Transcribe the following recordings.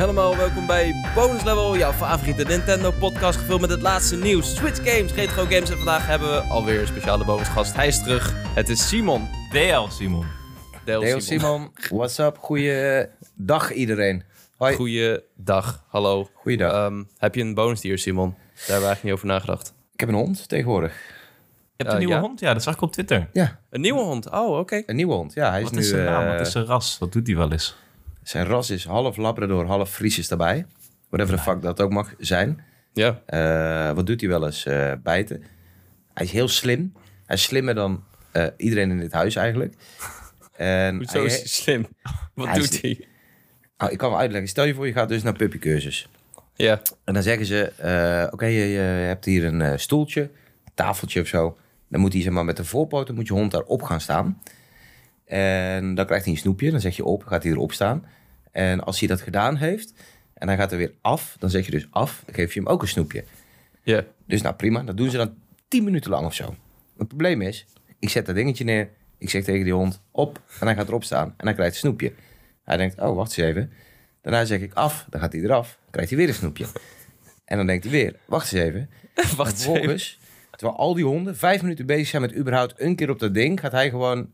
Helemaal welkom bij Bonus Level, jouw favoriete Nintendo podcast gevuld met het laatste nieuws, Switch games, retro games en vandaag hebben we alweer een speciale bonusgast. Hij is terug, het is Simon. DL Simon. Deel Deo Simon, what's up? Goeiedag iedereen. Hoi. Goeiedag, hallo. Goeiedag. Ehm, heb je een bonusdier Simon? Daar hebben we eigenlijk niet over nagedacht. Ik heb een hond tegenwoordig. Je hebt Eh, een nieuwe ja? hond? Ja, dat zag ik op Twitter. Ja, Een nieuwe hond, oh oké. een nieuwe hond. Ja, hij is Wat nu... is zijn naam? eh, Wat is zijn ras? Wat doet hij wel eens? Zijn ras is half Labrador, half Fries is daarbij. Whatever the fuck dat ook mag zijn. Ja, Eh, wat doet hij wel eens? Eh, bijten. Hij is heel slim. Hij is slimmer dan eh, iedereen in dit huis eigenlijk. En hoezo hij- is slim? Wat Hij is- doet hij? Oh, ik kan wel uitleggen. Stel je voor, je gaat dus naar puppycursus. Ja, En dan zeggen ze, oké, je, je hebt hier een stoeltje, een tafeltje of zo. Dan moet hij zeg maar, met de voorpoten moet je hond daarop gaan staan. En dan krijgt hij een snoepje, dan zeg je op, gaat hij erop staan. En als hij dat gedaan heeft en hij gaat er weer af, dan zeg je dus af, dan geef je hem ook een snoepje. ja. Dus nou prima, dat doen ze dan 10 minuten lang of zo. Het probleem is, ik zet dat dingetje neer, ik zeg tegen die hond op en hij gaat erop staan en hij krijgt een snoepje. Hij denkt, oh wacht eens even. Daarna zeg ik af, dan gaat hij eraf, krijgt hij weer een snoepje. En dan denkt hij weer, wacht eens even. Wacht En eens even. terwijl al die honden vijf minuten bezig zijn met überhaupt een keer op dat ding, gaat hij gewoon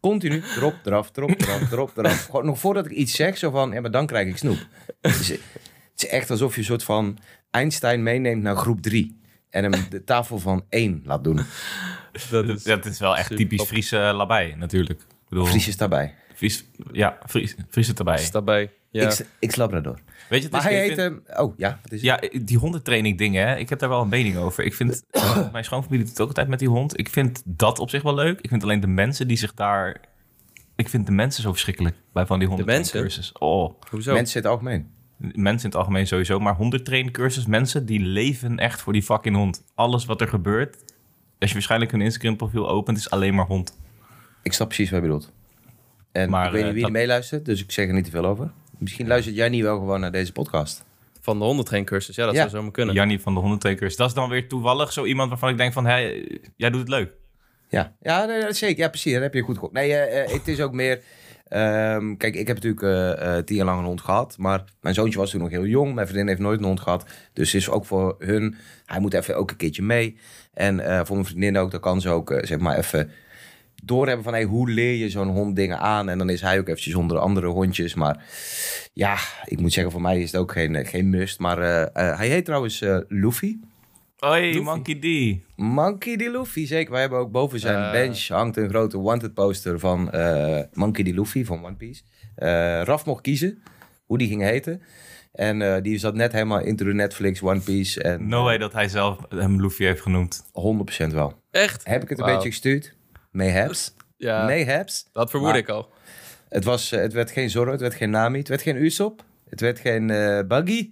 continu erop, eraf, erop, eraf, erop, eraf. Gewoon nog voordat ik iets zeg, zo van, ja, maar dan krijg ik snoep. Het is, het is echt alsof je een soort van Einstein meeneemt naar groep drie. En hem de tafel van één laat doen. Dat is, Dat is wel echt typisch top. Friese labai natuurlijk. Ik bedoel, Fries is daarbij. Fries, ja, Fries, Friese erbij. is daarbij. Ja. X Labrador. Weet je, het Maar is, hij ik heet... vind- hem- oh, ja, wat is het? Ja, die hondentraining dingen, hè, ik heb daar wel een mening over. Ik vind, mijn schoonfamilie doet het ook altijd met die hond. Ik vind dat op zich wel leuk. Ik vind alleen de mensen die zich daar... Ik vind de mensen zo verschrikkelijk bij van die hondentraincursus. Oh, Hoezo? Mensen in het algemeen. mensen in het algemeen sowieso, maar hondentraincursus, mensen die leven echt voor die fucking hond. Alles wat er gebeurt, als je waarschijnlijk hun Instagram profiel opent, is alleen maar hond. Ik snap precies wat je bedoelt. En Maar, ik weet eh, niet wie er dat- meeluistert, dus ik zeg er niet te veel over. Misschien luistert jij niet wel gewoon naar deze podcast. Van de hondentraincursus, ja dat Ja. zou zomaar kunnen. Jannie van de hondentraincursus. Dat is dan weer toevallig zo iemand waarvan ik denk van, hé, jij doet het leuk. Ja, ja nee, zeker. Ja, precies. Dat heb je goed gehoord. Nee, eh, eh, het is ook meer... ehm, kijk, ik heb natuurlijk eh, eh, tien jaar lang een hond gehad. Maar mijn zoontje was toen nog heel jong. Mijn vriendin heeft nooit een hond gehad. Dus het is ook voor hun... Hij moet even ook een keertje mee. En eh, voor mijn vriendin ook. Dan kan ze ook, zeg maar, even doorhebben van... Hey, hoe leer je zo'n hond dingen aan? En dan is hij ook eventjes onder de andere hondjes. Maar ja, ik moet zeggen, voor mij is het ook geen, eh, geen must. Maar eh, eh, hij heet trouwens Luffy. Hoi, Luffy. Monkey D. Monkey D. Luffy, zeker. Wij hebben ook boven zijn bench hangt een grote wanted poster van Monkey D. Luffy van One Piece. Eh, Raf mocht kiezen hoe die ging heten. En die zat net helemaal into de Netflix One Piece. En No way dat hij zelf hem Luffy heeft genoemd. 100% wel. Echt? Heb ik het een beetje gestuurd? Mayhaps. Ja, Mayhaps. dat vermoed Maar- ik al. Het, was, eh, het werd geen Zorro, het werd geen Nami, het werd geen Usopp. Het werd geen eh, Buggy.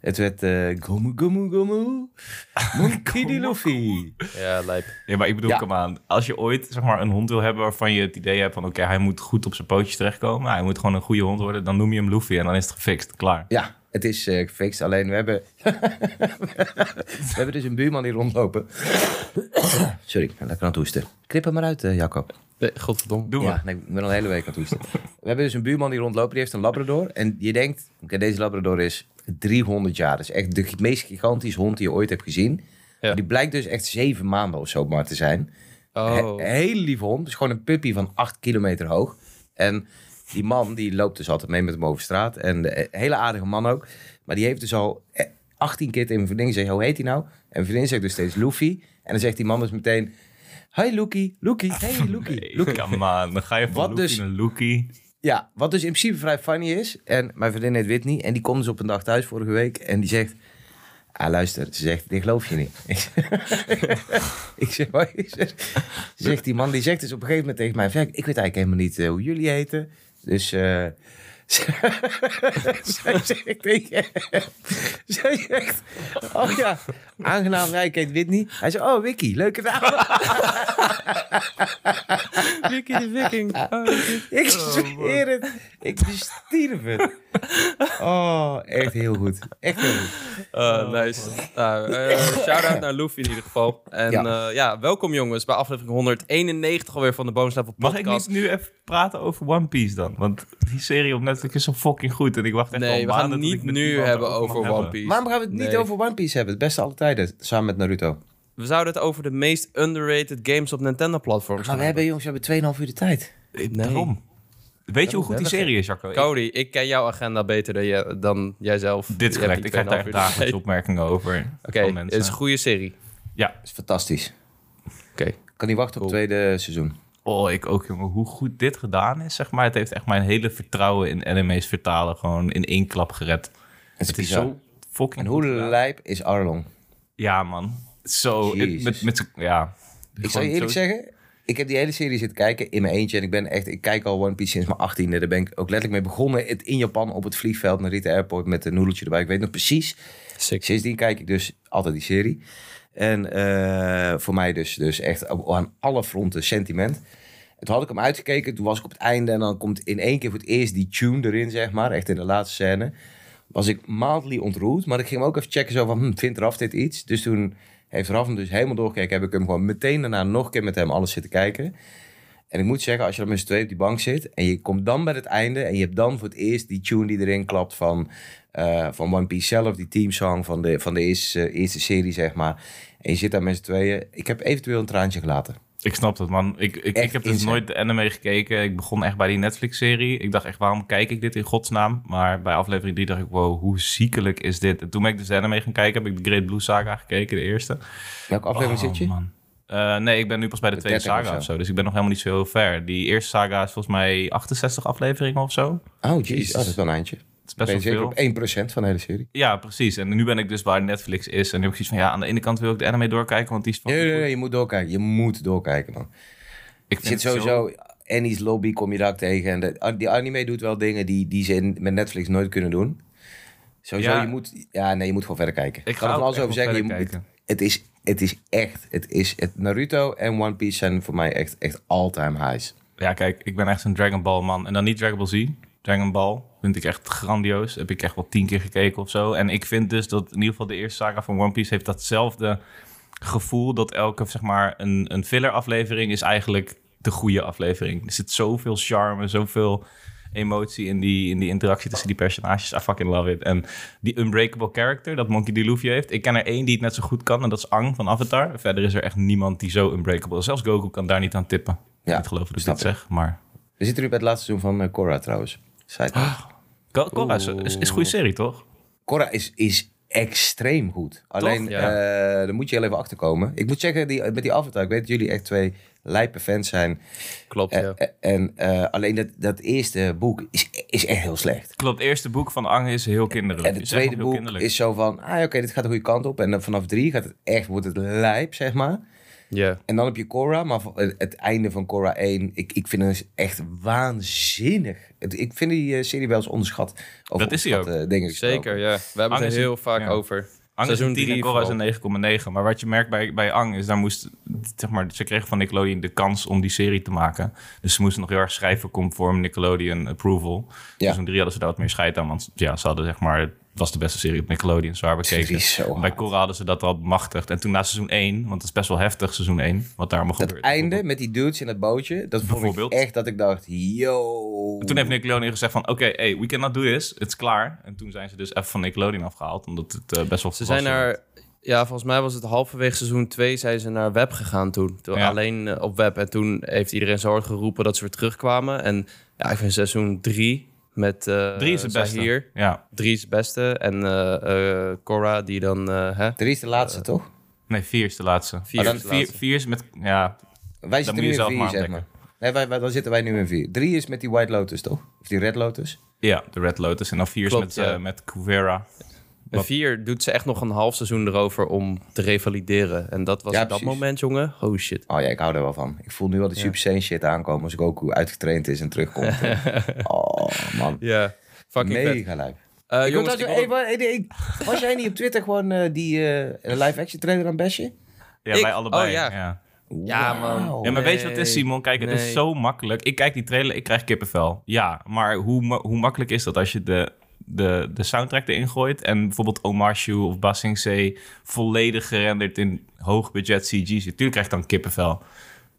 Het werd eh Gomu Gomu Gomu. Monkey D. Luffy. Ja, lijp. Ja, maar ik bedoel, Ja. kom aan. Als je ooit zeg maar, een hond wil hebben waarvan je het idee hebt van... oké, hij moet goed op zijn pootjes terechtkomen. Hij moet gewoon een goede hond worden. Dan noem je hem Luffy en dan is het gefixt. Klaar. Ja, het is eh, gefixt. Alleen we hebben... we hebben dus een buurman die rondlopen. Sorry, ik ben lekker aan het hoesten. Knip hem maar uit, eh, Jacob. Nee, godverdomme. Doe Ja, maar. nee, ik ben al een hele week aan het hoesten. we hebben dus een buurman die rondlopen, die heeft een Labrador. En je denkt, oké, deze Labrador is 300 jaar. Dat is echt de meest gigantische hond die je ooit hebt gezien. Maar die blijkt dus echt zeven maanden of zo maar te zijn. Oh, Een hele lieve hond. Dus gewoon een puppy van 8 kilometer hoog. En die man die loopt dus altijd mee met hem over straat. En een hele aardige man ook. Maar die heeft dus al eh, 18 keer tegen mijn vriendin gezegd... hoe heet hij nou? En mijn vriendin zegt dus steeds Luffy. En dan zegt die man dus meteen... Hi Loekie, Loekie, hey Loekie, Nee, Loekie. on. Dan ga je van Luffy dus- naar. Ja, wat dus in principe vrij funny is. En mijn vriendin heet Whitney. En die komt dus op een dag thuis vorige week. En die zegt... Ah, luister. Ze zegt, dit geloof je niet. ik zeg, wat is het? Ze zegt, die man die zegt dus op een gegeven moment tegen mij... "Verk, Ik weet eigenlijk helemaal niet eh, hoe jullie heten. Dus... eh zij zegt hem... Zij zegt... Oh ja, aangenaam. Ik heet Whitney. Hij zegt, oh Wiki, leuke naam. Mickey de Viking. Oh, Ik zweer het. Ik bestierf het. Oh, echt heel goed. Echt heel goed. Uh, nice. Nou, uh, shout-out naar Luffy in ieder geval. En ja. Uh, ja, welkom jongens bij aflevering 191 alweer van de Bonus Level Podcast. Mag ik niet nu even praten over One Piece dan? Want die serie op Netflix is zo fucking goed. En ik wacht echt nee, al we gaan het niet nu hebben over One. Piece. Waarom gaan we het niet Nee. over One Piece hebben? Het beste alle tijden, samen met Naruto. We zouden het over de meest underrated games op Nintendo-platforms Maar we hebben, jongens, we hebben 2,5 uur de tijd. Nee. Daarom. Weet je hoe goed die serie is, Jacco? Cody, ik ken jouw agenda beter dan, jij, dan jijzelf. Dit is Je correct. Ik krijg daar 2,5 echt uur de dagelijks opmerkingen over. Oké, het mensen. is een goede serie. Ja. Is fantastisch. Oké. Ik kan niet wachten op Cool. het tweede seizoen. Oh, ik ook, jongen. Hoe goed dit gedaan is, zeg maar. Het heeft echt mijn hele vertrouwen in anime's vertalen gewoon in één klap gered. Het is, Het is bizar. zo fucking En hoe lijp is Arlong? Ja, man. Zo, Jezus. met, ja. Ik zal je eerlijk zeggen, ik heb die hele serie zitten kijken in mijn eentje. En ik ben echt, ik kijk al One Piece sinds mijn achttiende. Daar ben ik ook letterlijk mee begonnen. Het in Japan op het vliegveld naar Rita Airport met een noedeltje erbij. Ik weet nog precies. Sick. Sindsdien kijk ik dus altijd die serie. En eh, voor mij dus, dus echt op- aan alle fronten sentiment. En toen had ik hem uitgekeken, toen was ik op het einde... en dan komt in één keer voor het eerst die tune erin, zeg maar. Echt in de laatste scène. Was ik mildly ontroerd. Maar ik ging hem ook even checken zo van... Hm, vindt Raf dit iets? Dus toen heeft Raf hem dus helemaal doorgekeken. Heb ik hem gewoon meteen daarna nog een keer met hem alles zitten kijken. En ik moet zeggen, als je dan met z'n tweeën op die bank zit... en je komt dan bij het einde... en je hebt dan voor het eerst die tune die erin klapt van, eh, van One Piece zelf... die teamsong van de, van de eerste, eerste serie, zeg maar. En je zit daar met z'n tweeën. Ik heb eventueel een traantje gelaten. Ik snap het, man. Ik, ik, Echt ik heb dus nooit de anime gekeken. Ik begon echt bij die Netflix-serie. Ik dacht echt, waarom kijk ik dit in godsnaam? Maar bij aflevering 3 dacht ik, wow, hoe ziekelijk is dit? En toen ben ik dus de anime gaan kijken. Heb ik de Great Blue Saga gekeken, de eerste. Welke aflevering Oh, zit je? man. Eh, nee, ik ben nu pas bij de, De tweede 30 saga of zo. Dus ik ben nog helemaal niet zo heel ver. Die eerste saga is volgens mij 68 afleveringen of zo. Oh, jeez. Oh, dat is wel een eindje. Het is best zeker op 1% van de hele serie. Ja, precies. En nu ben ik dus waar Netflix is. En nu heb ik zoiets van, ja, aan de ene kant wil ik de anime doorkijken, want die is Nee, fucking nee, nee, je moet doorkijken. Je moet doorkijken, man. Ik Je zit vind het zo- sowieso... Annie's Lobby kom je daar tegen. En de, die anime doet wel dingen die, die ze in, met Netflix nooit kunnen doen. Sowieso, Ja. je moet... Ja, nee, je moet gewoon verder kijken. Ik ga er van alles over zeggen. Je moet, kijken. het, is, het is echt... Het is, het, Naruto en One Piece zijn voor mij echt, echt all-time highs. Ja, kijk, ik ben echt zo'n Dragon Ball man. En dan niet Dragon Ball Z. Dragon Ball vind ik echt grandioos. Heb ik echt wel tien keer gekeken of zo. En ik vind dus dat in ieder geval de eerste saga van One Piece heeft datzelfde gevoel dat elke, zeg maar, een, een filler aflevering is eigenlijk de goede aflevering. Er zit zoveel charme, zoveel emotie in die, in die interactie tussen die personages. I fucking love it. En die unbreakable character dat Monkey D. Luffy heeft. Ik ken er één die het net zo goed kan en dat is Ang van Avatar. Verder is er echt niemand die zo unbreakable is. Zelfs Goku kan daar niet aan tippen. Ja, niet geloven dat ik dit zeg, maar... We zitten nu bij het laatste seizoen van eh, Korra trouwens. Ko- Korra is, is, is een goede serie, toch? Korra is, is extreem goed. Alleen, Ja. eh daar moet je heel even achter komen. Ik moet zeggen, die, met die Avatar, ik weet dat jullie echt twee lijpe fans zijn. Klopt, Eh, ja. eh, en eh, alleen dat, dat eerste boek is, is echt heel slecht. Klopt, het eerste boek van Ang is heel kinderlijk. En het tweede boek kinderlijk. is zo van, ah oké, dit gaat de goede kant op. En dan vanaf drie gaat het echt, wordt het lijp, zeg maar. Ja. En dan heb je Korra, maar het einde van Korra 1, ik, ik vind het echt waanzinnig. Het, ik vind die eh, serie wel eens onderschat. Over Dat is hij ook. dingen gesproken. Zeker, ja. We hebben Ang het is er heel vaak ja. over. Ang is Seizoen een 10 en drie Korra is een 9,9. Maar wat je merkt bij, bij Ang is, daar moest, zeg maar, ze kregen van Nickelodeon de kans om die serie te maken. Dus ze moesten nog heel erg schrijven conform Nickelodeon approval. Ja. Seizoen 3 hadden ze daar wat meer scheid aan, want ja, ze hadden zeg maar, was de beste serie op Nickelodeon, zwaar bekeken. Bij. Korra hadden ze dat al bemachtigd. En toen na seizoen 1, want het is best wel heftig seizoen 1, wat daar allemaal Dat gebeurt. einde met die dudes in het bootje, dat vond ik echt dat ik dacht, yo. Toen heeft Nickelodeon gezegd van, oké, hey, we cannot do this. Het is klaar. En toen zijn ze dus even van Nickelodeon afgehaald, omdat het eh, best wel Ze zijn naar... Ja, volgens mij was het halverwege seizoen 2 zijn ze naar web gegaan toen. toen Ja. Alleen eh, op web. En toen heeft iedereen zo hard geroepen dat ze weer terugkwamen. En ja, ik vind seizoen 3 met eh Drie is het beste. Hier. Ja. 3 is het beste. En eh eh Cora die dan... eh, hè? Drie is de laatste, toch? Nee, vier is de laatste. Vier Oh, dan is de Vier, laatste. vier is met, ja, Wij zitten moet nu je in zelf vier, maar zeg maar. Nee, wij, wij, dan zitten wij nu in vier. Drie is met die White Lotus, toch? Of die Red Lotus. ja, de Red Lotus. En dan vier Klopt, is met, ja. eh, met Kuvera. Wat- 4 doet ze echt nog een half seizoen erover om te revalideren. En dat was Ja, op dat moment, jongen. Oh shit. Oh ja, ik hou er wel van. Ik voel nu al die Super Saiyan shit aankomen als Goku uitgetraind is en terugkomt. oh, man. Ja, fucking vet. Mega lijp. Eh, Ik jongens, ik trouwens- wil- hey, wa- hey, hey, was jij niet op Twitter gewoon eh, die eh, live-action trailer aan Basje? Ja, Ik? wij allebei. Oh, ja. ja. Ja, man. Ja, maar weet je wat het is, Simon? Kijk, het nee. is zo makkelijk. Ik kijk die trailer, ik krijg kippenvel. Ja, maar hoe, ma- hoe makkelijk is dat als je de, de, de soundtrack erin gooit... en bijvoorbeeld Omar Shu of Basing C volledig gerenderd in hoogbudget CG zit? Tuurlijk krijg je dan kippenvel.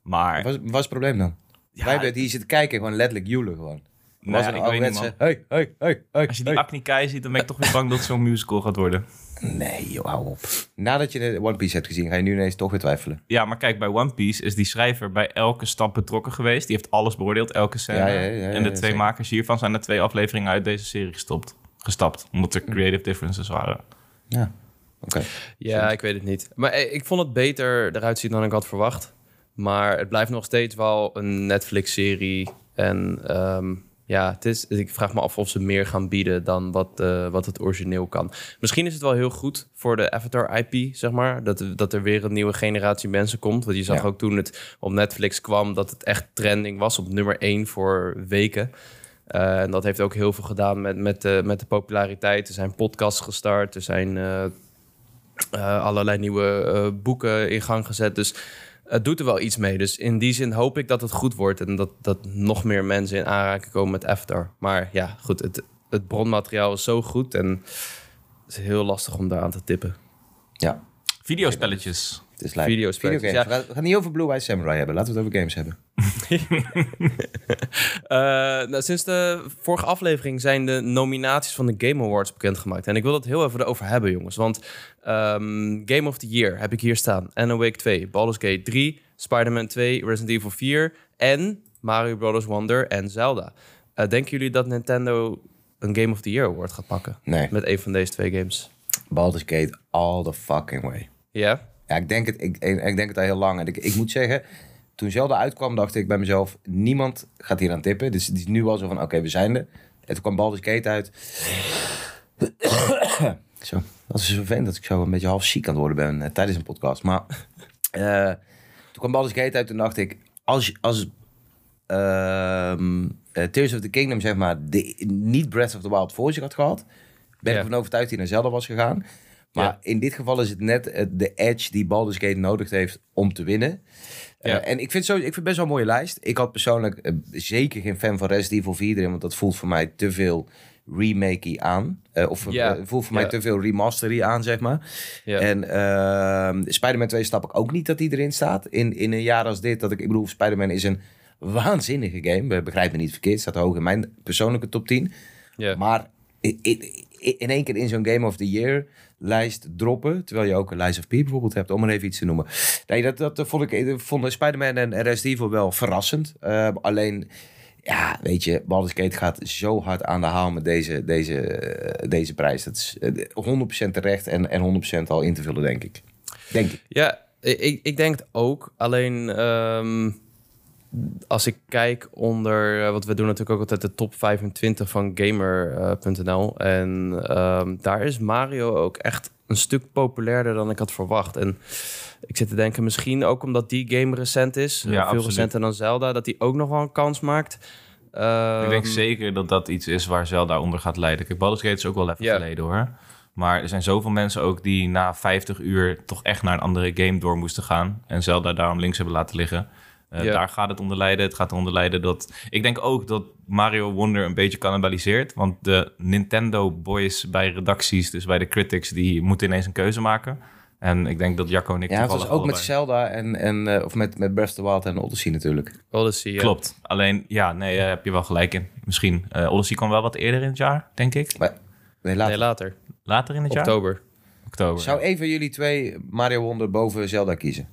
Maar Wat was, het probleem dan? Ja, Wij hebben hier zitten kijken, gewoon letterlijk joelen gewoon. nee, was ik een weet niet. Hey, hey, hey, hey, Als je die hey. Kai ziet, dan ben ik toch weer bang dat het zo'n musical gaat worden. Nee, joh, hou op. Nadat je de One Piece hebt gezien, ga je nu ineens toch weer twijfelen. Ja, maar kijk, bij One Piece is die schrijver bij elke stap betrokken geweest. Die heeft alles beoordeeld, elke scène. Ja, ja, ja, en de twee makers hiervan zijn er twee afleveringen uit deze serie gestopt. Gestapt, omdat er creative differences waren. Ja, oké. Ja, ik weet het niet. Maar eh, ik vond het beter eruit zien dan ik had verwacht. Maar het blijft nog steeds wel een Netflix-serie. En ehm, ja, het is, ik vraag me af of ze meer gaan bieden dan wat, eh, wat het origineel kan. Misschien is het wel heel goed voor de Avatar-IP, zeg maar. Dat, dat er weer een nieuwe generatie mensen komt. Want je zag Ja. ook toen het op Netflix kwam... dat het echt trending was op nummer 1 voor weken. Eh, en dat heeft ook heel veel gedaan met, met, de, met de populariteit. Er zijn podcasts gestart, er zijn eh, eh, allerlei nieuwe eh, boeken in gang gezet. Dus het doet er wel iets mee. Dus in die zin hoop ik dat het goed wordt en dat, dat nog meer mensen in aanraking komen met Avatar. Maar ja, goed, het, het bronmateriaal is zo goed en het is heel lastig om daar aan te tippen. Ja, Videospelletjes. het is. Videospelletjes, ja. We gaan- We gaan niet over Blue Eye Samurai hebben. Laten we het over games hebben. Eh, nou, sinds de vorige aflevering zijn de nominaties van de Game Awards bekendgemaakt. En ik wil het heel even erover hebben, jongens. Want ehm, Game of the Year heb ik hier staan. Alan Wake 2, Baldur's Gate 3, Spider-Man 2, Resident Evil 4 en Mario Bros. Wonder en Zelda. Eh, denken jullie dat Nintendo een Game of the Year award gaat pakken? Nee. Met een van deze twee games. Baldur's Gate all the fucking way. Ja? Ja, ik denk het, ik, ik, ik denk het al heel lang. En ik, ik moet zeggen, toen Zelda uitkwam, dacht ik bij mezelf... niemand gaat hier aan tippen. Dus het is nu al zo van, oké, we zijn er. En toen kwam Baldur's Gate uit. zo, dat is vervelend dat ik zo een beetje half ziek aan het worden ben eh, tijdens een podcast. Maar eh, toen kwam Baldur's Gate uit, toen dacht ik... als, als ehm, eh, Tears of the Kingdom, zeg maar, de, niet Breath of the Wild voor zich had gehad... ben ik ervan overtuigd dat hij naar Zelda was gegaan. Maar Ja. in dit geval is het net eh, de edge die Baldur's Gate nodig heeft om te winnen. Eh, en ik vind, zo, ik vind best wel een mooie lijst. Ik had persoonlijk eh, zeker geen fan van Resident Evil 4 erin, want dat voelt voor mij te veel remakey aan. Of voelt voor mij te veel remastery aan, zeg maar. Ja. En ehm Spider-Man 2 snap ik ook niet dat die erin staat. In, in een jaar als dit, dat ik, ik bedoel, Spider-Man is een waanzinnige game. Eh, Begrijp me niet verkeerd, staat hoog in mijn persoonlijke top 10. Ja. Maar in, in, in één keer in zo'n Game of the Year lijst droppen, terwijl je ook een Lies of P bijvoorbeeld hebt, om maar even iets te noemen. Nee, dat, dat vond ik, dat vonden Spider-Man en Resident Evil wel verrassend. Eh, alleen, ja, weet je, Baldur's gaat zo hard aan de haal met deze, deze, eh, deze prijs. Dat is eh, 100% terecht en, en 100% al in te vullen, denk ik. Denk ik. Ja, ik, ik denk het ook. Alleen ehm, als ik kijk onder... eh, Want we doen natuurlijk ook altijd de top 25 van Gamer.nl. en ehm, daar is Mario ook echt een stuk populairder dan ik had verwacht. En ik zit te denken, misschien ook omdat die game recent is. Ja, veel absoluut. recenter dan Zelda. Dat die ook nog wel een kans maakt. Ik denk Ehm, zeker dat dat iets is waar Zelda onder gaat leiden. Kijk, Baldur's Gate is ook wel even geleden hoor. Maar er zijn zoveel mensen ook die na 50 uur toch echt naar een andere game door moesten gaan. En Zelda daarom links hebben laten liggen. Eh. Daar gaat het onder lijden. Het gaat eronder lijden dat... Ik denk ook dat Mario Wonder een beetje cannibaliseert. Want de Nintendo boys bij redacties, dus bij de critics... die moeten ineens een keuze maken. En ik denk dat Jacco en ik Ja, het was ook met Zelda en, en eh, of met, met Breath of the Wild en Odyssey natuurlijk. Odyssey, ja. Klopt. Alleen, ja, nee, daar heb je wel gelijk in. Misschien. eh Odyssey kwam wel wat eerder in het jaar, denk ik. Maar, nee, later. Nee, later. Later in het jaar? Oktober. Oktober. Zou een van jullie twee Mario Wonder boven Zelda kiezen?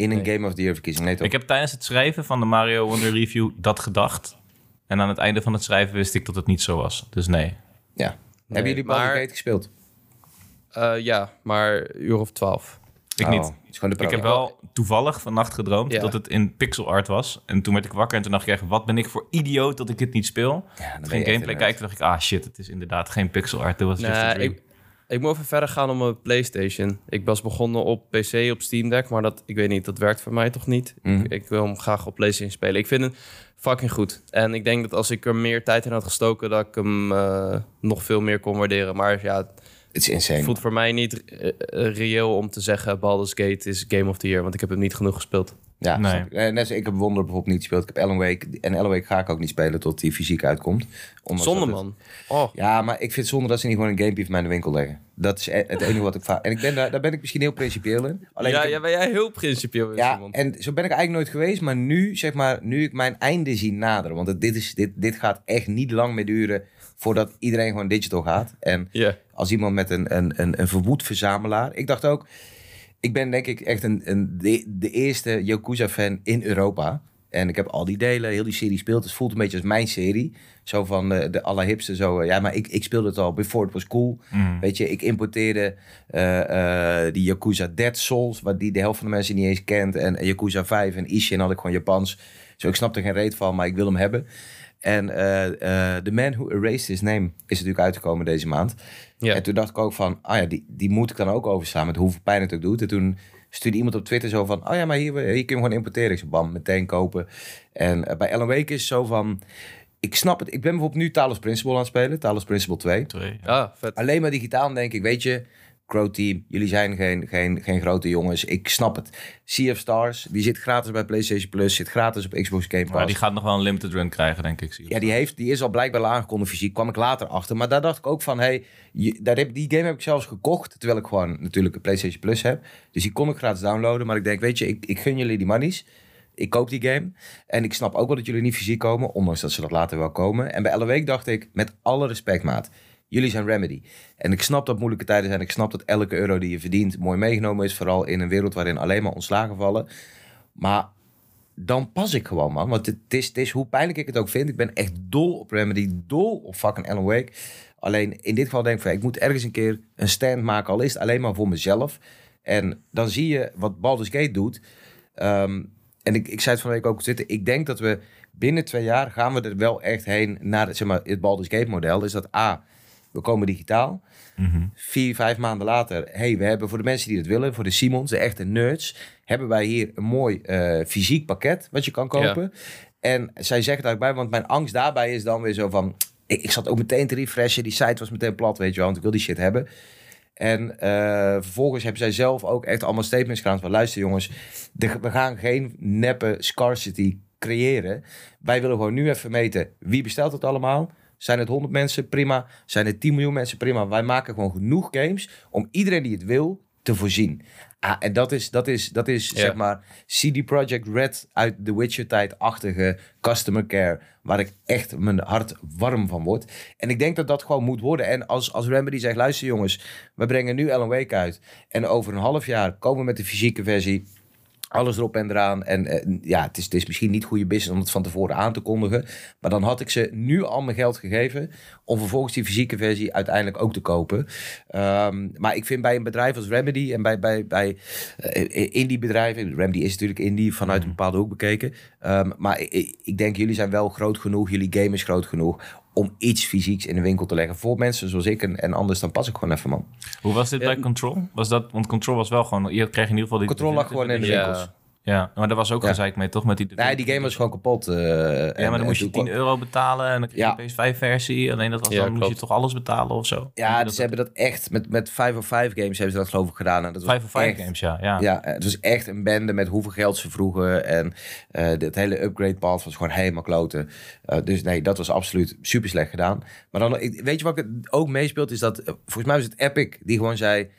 In een Nee. Game of the Year verkiezing? Nee, toch? Ik heb tijdens het schrijven van de Mario Wonder review dat gedacht. En aan het einde van het schrijven wist ik dat het niet zo was. Dus nee. Ja. Hebben jullie Baldur's maar- Gate gespeeld? Eh, ja, maar een uur of twaalf. Ik Oh, niet. het is gewoon de Ik heb wel toevallig vannacht gedroomd Ja. dat het in pixel art was. En toen werd ik wakker en toen dacht ik echt, wat ben ik voor idioot dat ik dit niet speel. Ja, dan Toen ging gameplay kijken, toen dacht ik, ah shit, het is inderdaad geen pixel art. Dat was just a Nee, dream. ik, ik moet even verder gaan op mijn PlayStation. Ik was begonnen op PC, op Steam Deck, maar dat, ik weet niet, dat werkt voor mij toch niet. Mhm. Ik, ik wil hem graag op PlayStation spelen. Ik vind het fucking goed. En ik denk dat als ik er meer tijd in had gestoken, dat ik hem eh, nog veel meer kon waarderen. Maar ja, Het is insane. voelt voor mij niet eh, eh, reëel om te zeggen Baldur's Gate is Game of the Year, want ik heb hem niet genoeg gespeeld. Ja, Nee. Net als ik heb Wonder bijvoorbeeld niet gespeeld. Ik heb Alan Wake. En Alan Wake ga ik ook niet spelen tot die fysiek uitkomt. Ondanks Zonde, dat het- man. Oh, Ja, maar ik vind het zonde dat ze niet gewoon een gamepje van mij in de winkel leggen. Dat is e- het enige wat ik vaak... En ik ben daar, daar ben ik misschien heel principieel in. Alleen ja, heb- ja, ben jij heel principieel in, ja, Simon. en zo ben ik eigenlijk nooit geweest. Maar nu, zeg maar, nu ik mijn einde zie naderen. Want het- dit, is, dit, dit gaat echt niet lang meer duren voordat iedereen gewoon digital gaat. En als iemand met een, een, een, een verwoed verzamelaar. Ik dacht ook, ik ben denk ik echt een, een, de, de eerste Yakuza-fan in Europa. En ik heb al die delen, heel die serie speelt. Het voelt een beetje als mijn serie. Zo van eh, de allerhipste. Zo, eh, ja, maar ik, ik speelde het al before it was cool. Mm. Weet je, ik importeerde eh, die Yakuza Dead Souls, wat die de helft van de mensen niet eens kent. En Yakuza 5 en Ishin had ik gewoon Japans. Zo, ik snapte geen reet van, maar ik wil hem hebben. En eh, The Man Who Erased His Name is natuurlijk uitgekomen deze maand. Ja. En toen dacht ik ook van, ah ja, die, die moet ik dan ook overstaan met hoeveel pijn het ook doet. En toen stuurde iemand op Twitter zo van, oh ja, maar hier, hier kun je hem gewoon importeren. Ik zei, bam, meteen kopen. En eh, bij Wake is het zo van, ik snap het. Ik ben bijvoorbeeld nu Talos Principle aan het spelen, Talos Principle 2. Twee, ja. Ah, vet. Alleen maar digitaal denk ik, weet je, Crow Team, jullie zijn geen, geen, geen grote jongens. Ik snap het. Sea of Stars, die zit gratis bij PlayStation Plus, zit gratis op Xbox Game Pass. Maar die gaat nog wel een limited run krijgen, denk ik. Ja, die, heeft, die is al blijkbaar aangekondigd fysiek. Kwam ik later achter. Maar daar dacht ik ook van... Hey, je, daar heb, die game heb ik zelfs gekocht. Terwijl ik gewoon natuurlijk een PlayStation Plus heb. Dus die kon ik gratis downloaden. Maar ik denk, weet je, ik, ik gun jullie die monies. Ik koop die game. En ik snap ook wel dat jullie niet fysiek komen. Ondanks dat ze dat later wel komen. En bij Elle Week dacht ik, met alle respect maat. Jullie zijn Remedy. En ik snap dat moeilijke tijden zijn. Ik snap dat elke euro die je verdient mooi meegenomen is. Vooral in een wereld waarin alleen maar ontslagen vallen. Maar dan pas ik gewoon, man. Want het is, het is hoe pijnlijk ik het ook vind. Ik ben echt dol op Remedy, dol op fucking Alan Wake. Alleen in dit geval denk ik van, ik moet ergens een keer een stand maken. Al is het alleen maar voor mezelf. En dan zie je wat Baldur's Gate doet. Ehm, en ik, ik zei het van de week ook Twitter. Ik denk dat we binnen twee jaar gaan we er wel echt heen naar zeg maar, het Baldur's Gate model. Is dat A, we komen digitaal. Mhm. Vier, vijf maanden later, hey, we hebben voor de mensen die het willen, voor de Simons, de echte nerds, hebben wij hier een mooi eh, fysiek pakket wat je kan kopen. En zij zeggen daarbij, bij, want mijn angst daarbij is dan weer zo van, ik, ik zat ook meteen te refreshen, die site was meteen plat, weet je wel, want ik wil die shit hebben. En eh, vervolgens hebben zij zelf ook echt allemaal statements gedaan van, luister jongens, de- we gaan geen neppe scarcity creëren. Wij willen gewoon nu even meten, wie bestelt het allemaal? Zijn het 100 mensen? Prima. Zijn het 10 miljoen mensen? Prima. Wij maken gewoon genoeg games om iedereen die het wil te voorzien. Ah, en dat is, dat is, dat is Ja. zeg maar CD Projekt Red uit The Witcher-tijd-achtige customer care. Waar ik echt mijn hart warm van word. En ik denk dat dat gewoon moet worden. En als, als Remedy zegt, luister jongens, we brengen nu Alan Wake uit. En over een half jaar komen we met de fysieke versie. Alles erop en eraan. En eh, ja, het is, het is misschien niet goede business om het van tevoren aan te kondigen. Maar dan had ik ze nu al mijn geld gegeven. Om vervolgens die fysieke versie uiteindelijk ook te kopen. Ehm, maar ik vind bij een bedrijf als Remedy en bij, bij, bij eh, indie bedrijven. Remedy is natuurlijk indie vanuit een bepaalde hoek bekeken. Ehm, maar ik- ik, ik denk jullie zijn wel groot genoeg. Jullie game is groot genoeg. Om iets fysieks in de winkel te leggen. Voor mensen zoals ik en, en anders dan pas ik gewoon even man. Hoe was dit bij Control? Was dat, want Control was wel gewoon... Je kreeg in ieder geval... Die, Control lag gewoon in de Ja. winkels. Ja, maar daar was ook Ja. gezeik mee, toch? Met die, Nee, die game was gewoon kapot. eh, Ja, en- maar dan moest je en 10 toen- euro betalen en dan kreeg je Ja. een PS5-versie. Alleen dat was Ja, dan moest je toch alles betalen of zo? Ja, dat, ze hebben dat echt met, met 5 of 5 games hebben ze dat geloof ik gedaan. En dat was 5 of 5 echt- games, ja. ja. Ja, het was echt een bende met hoeveel geld ze vroegen. En eh het hele upgrade path was gewoon helemaal kloten. Eh, dus nee, dat was absoluut super slecht gedaan. Maar dan, weet je wat ik het ook meespeelt? Is dat, eh, volgens mij was het Epic die gewoon zei...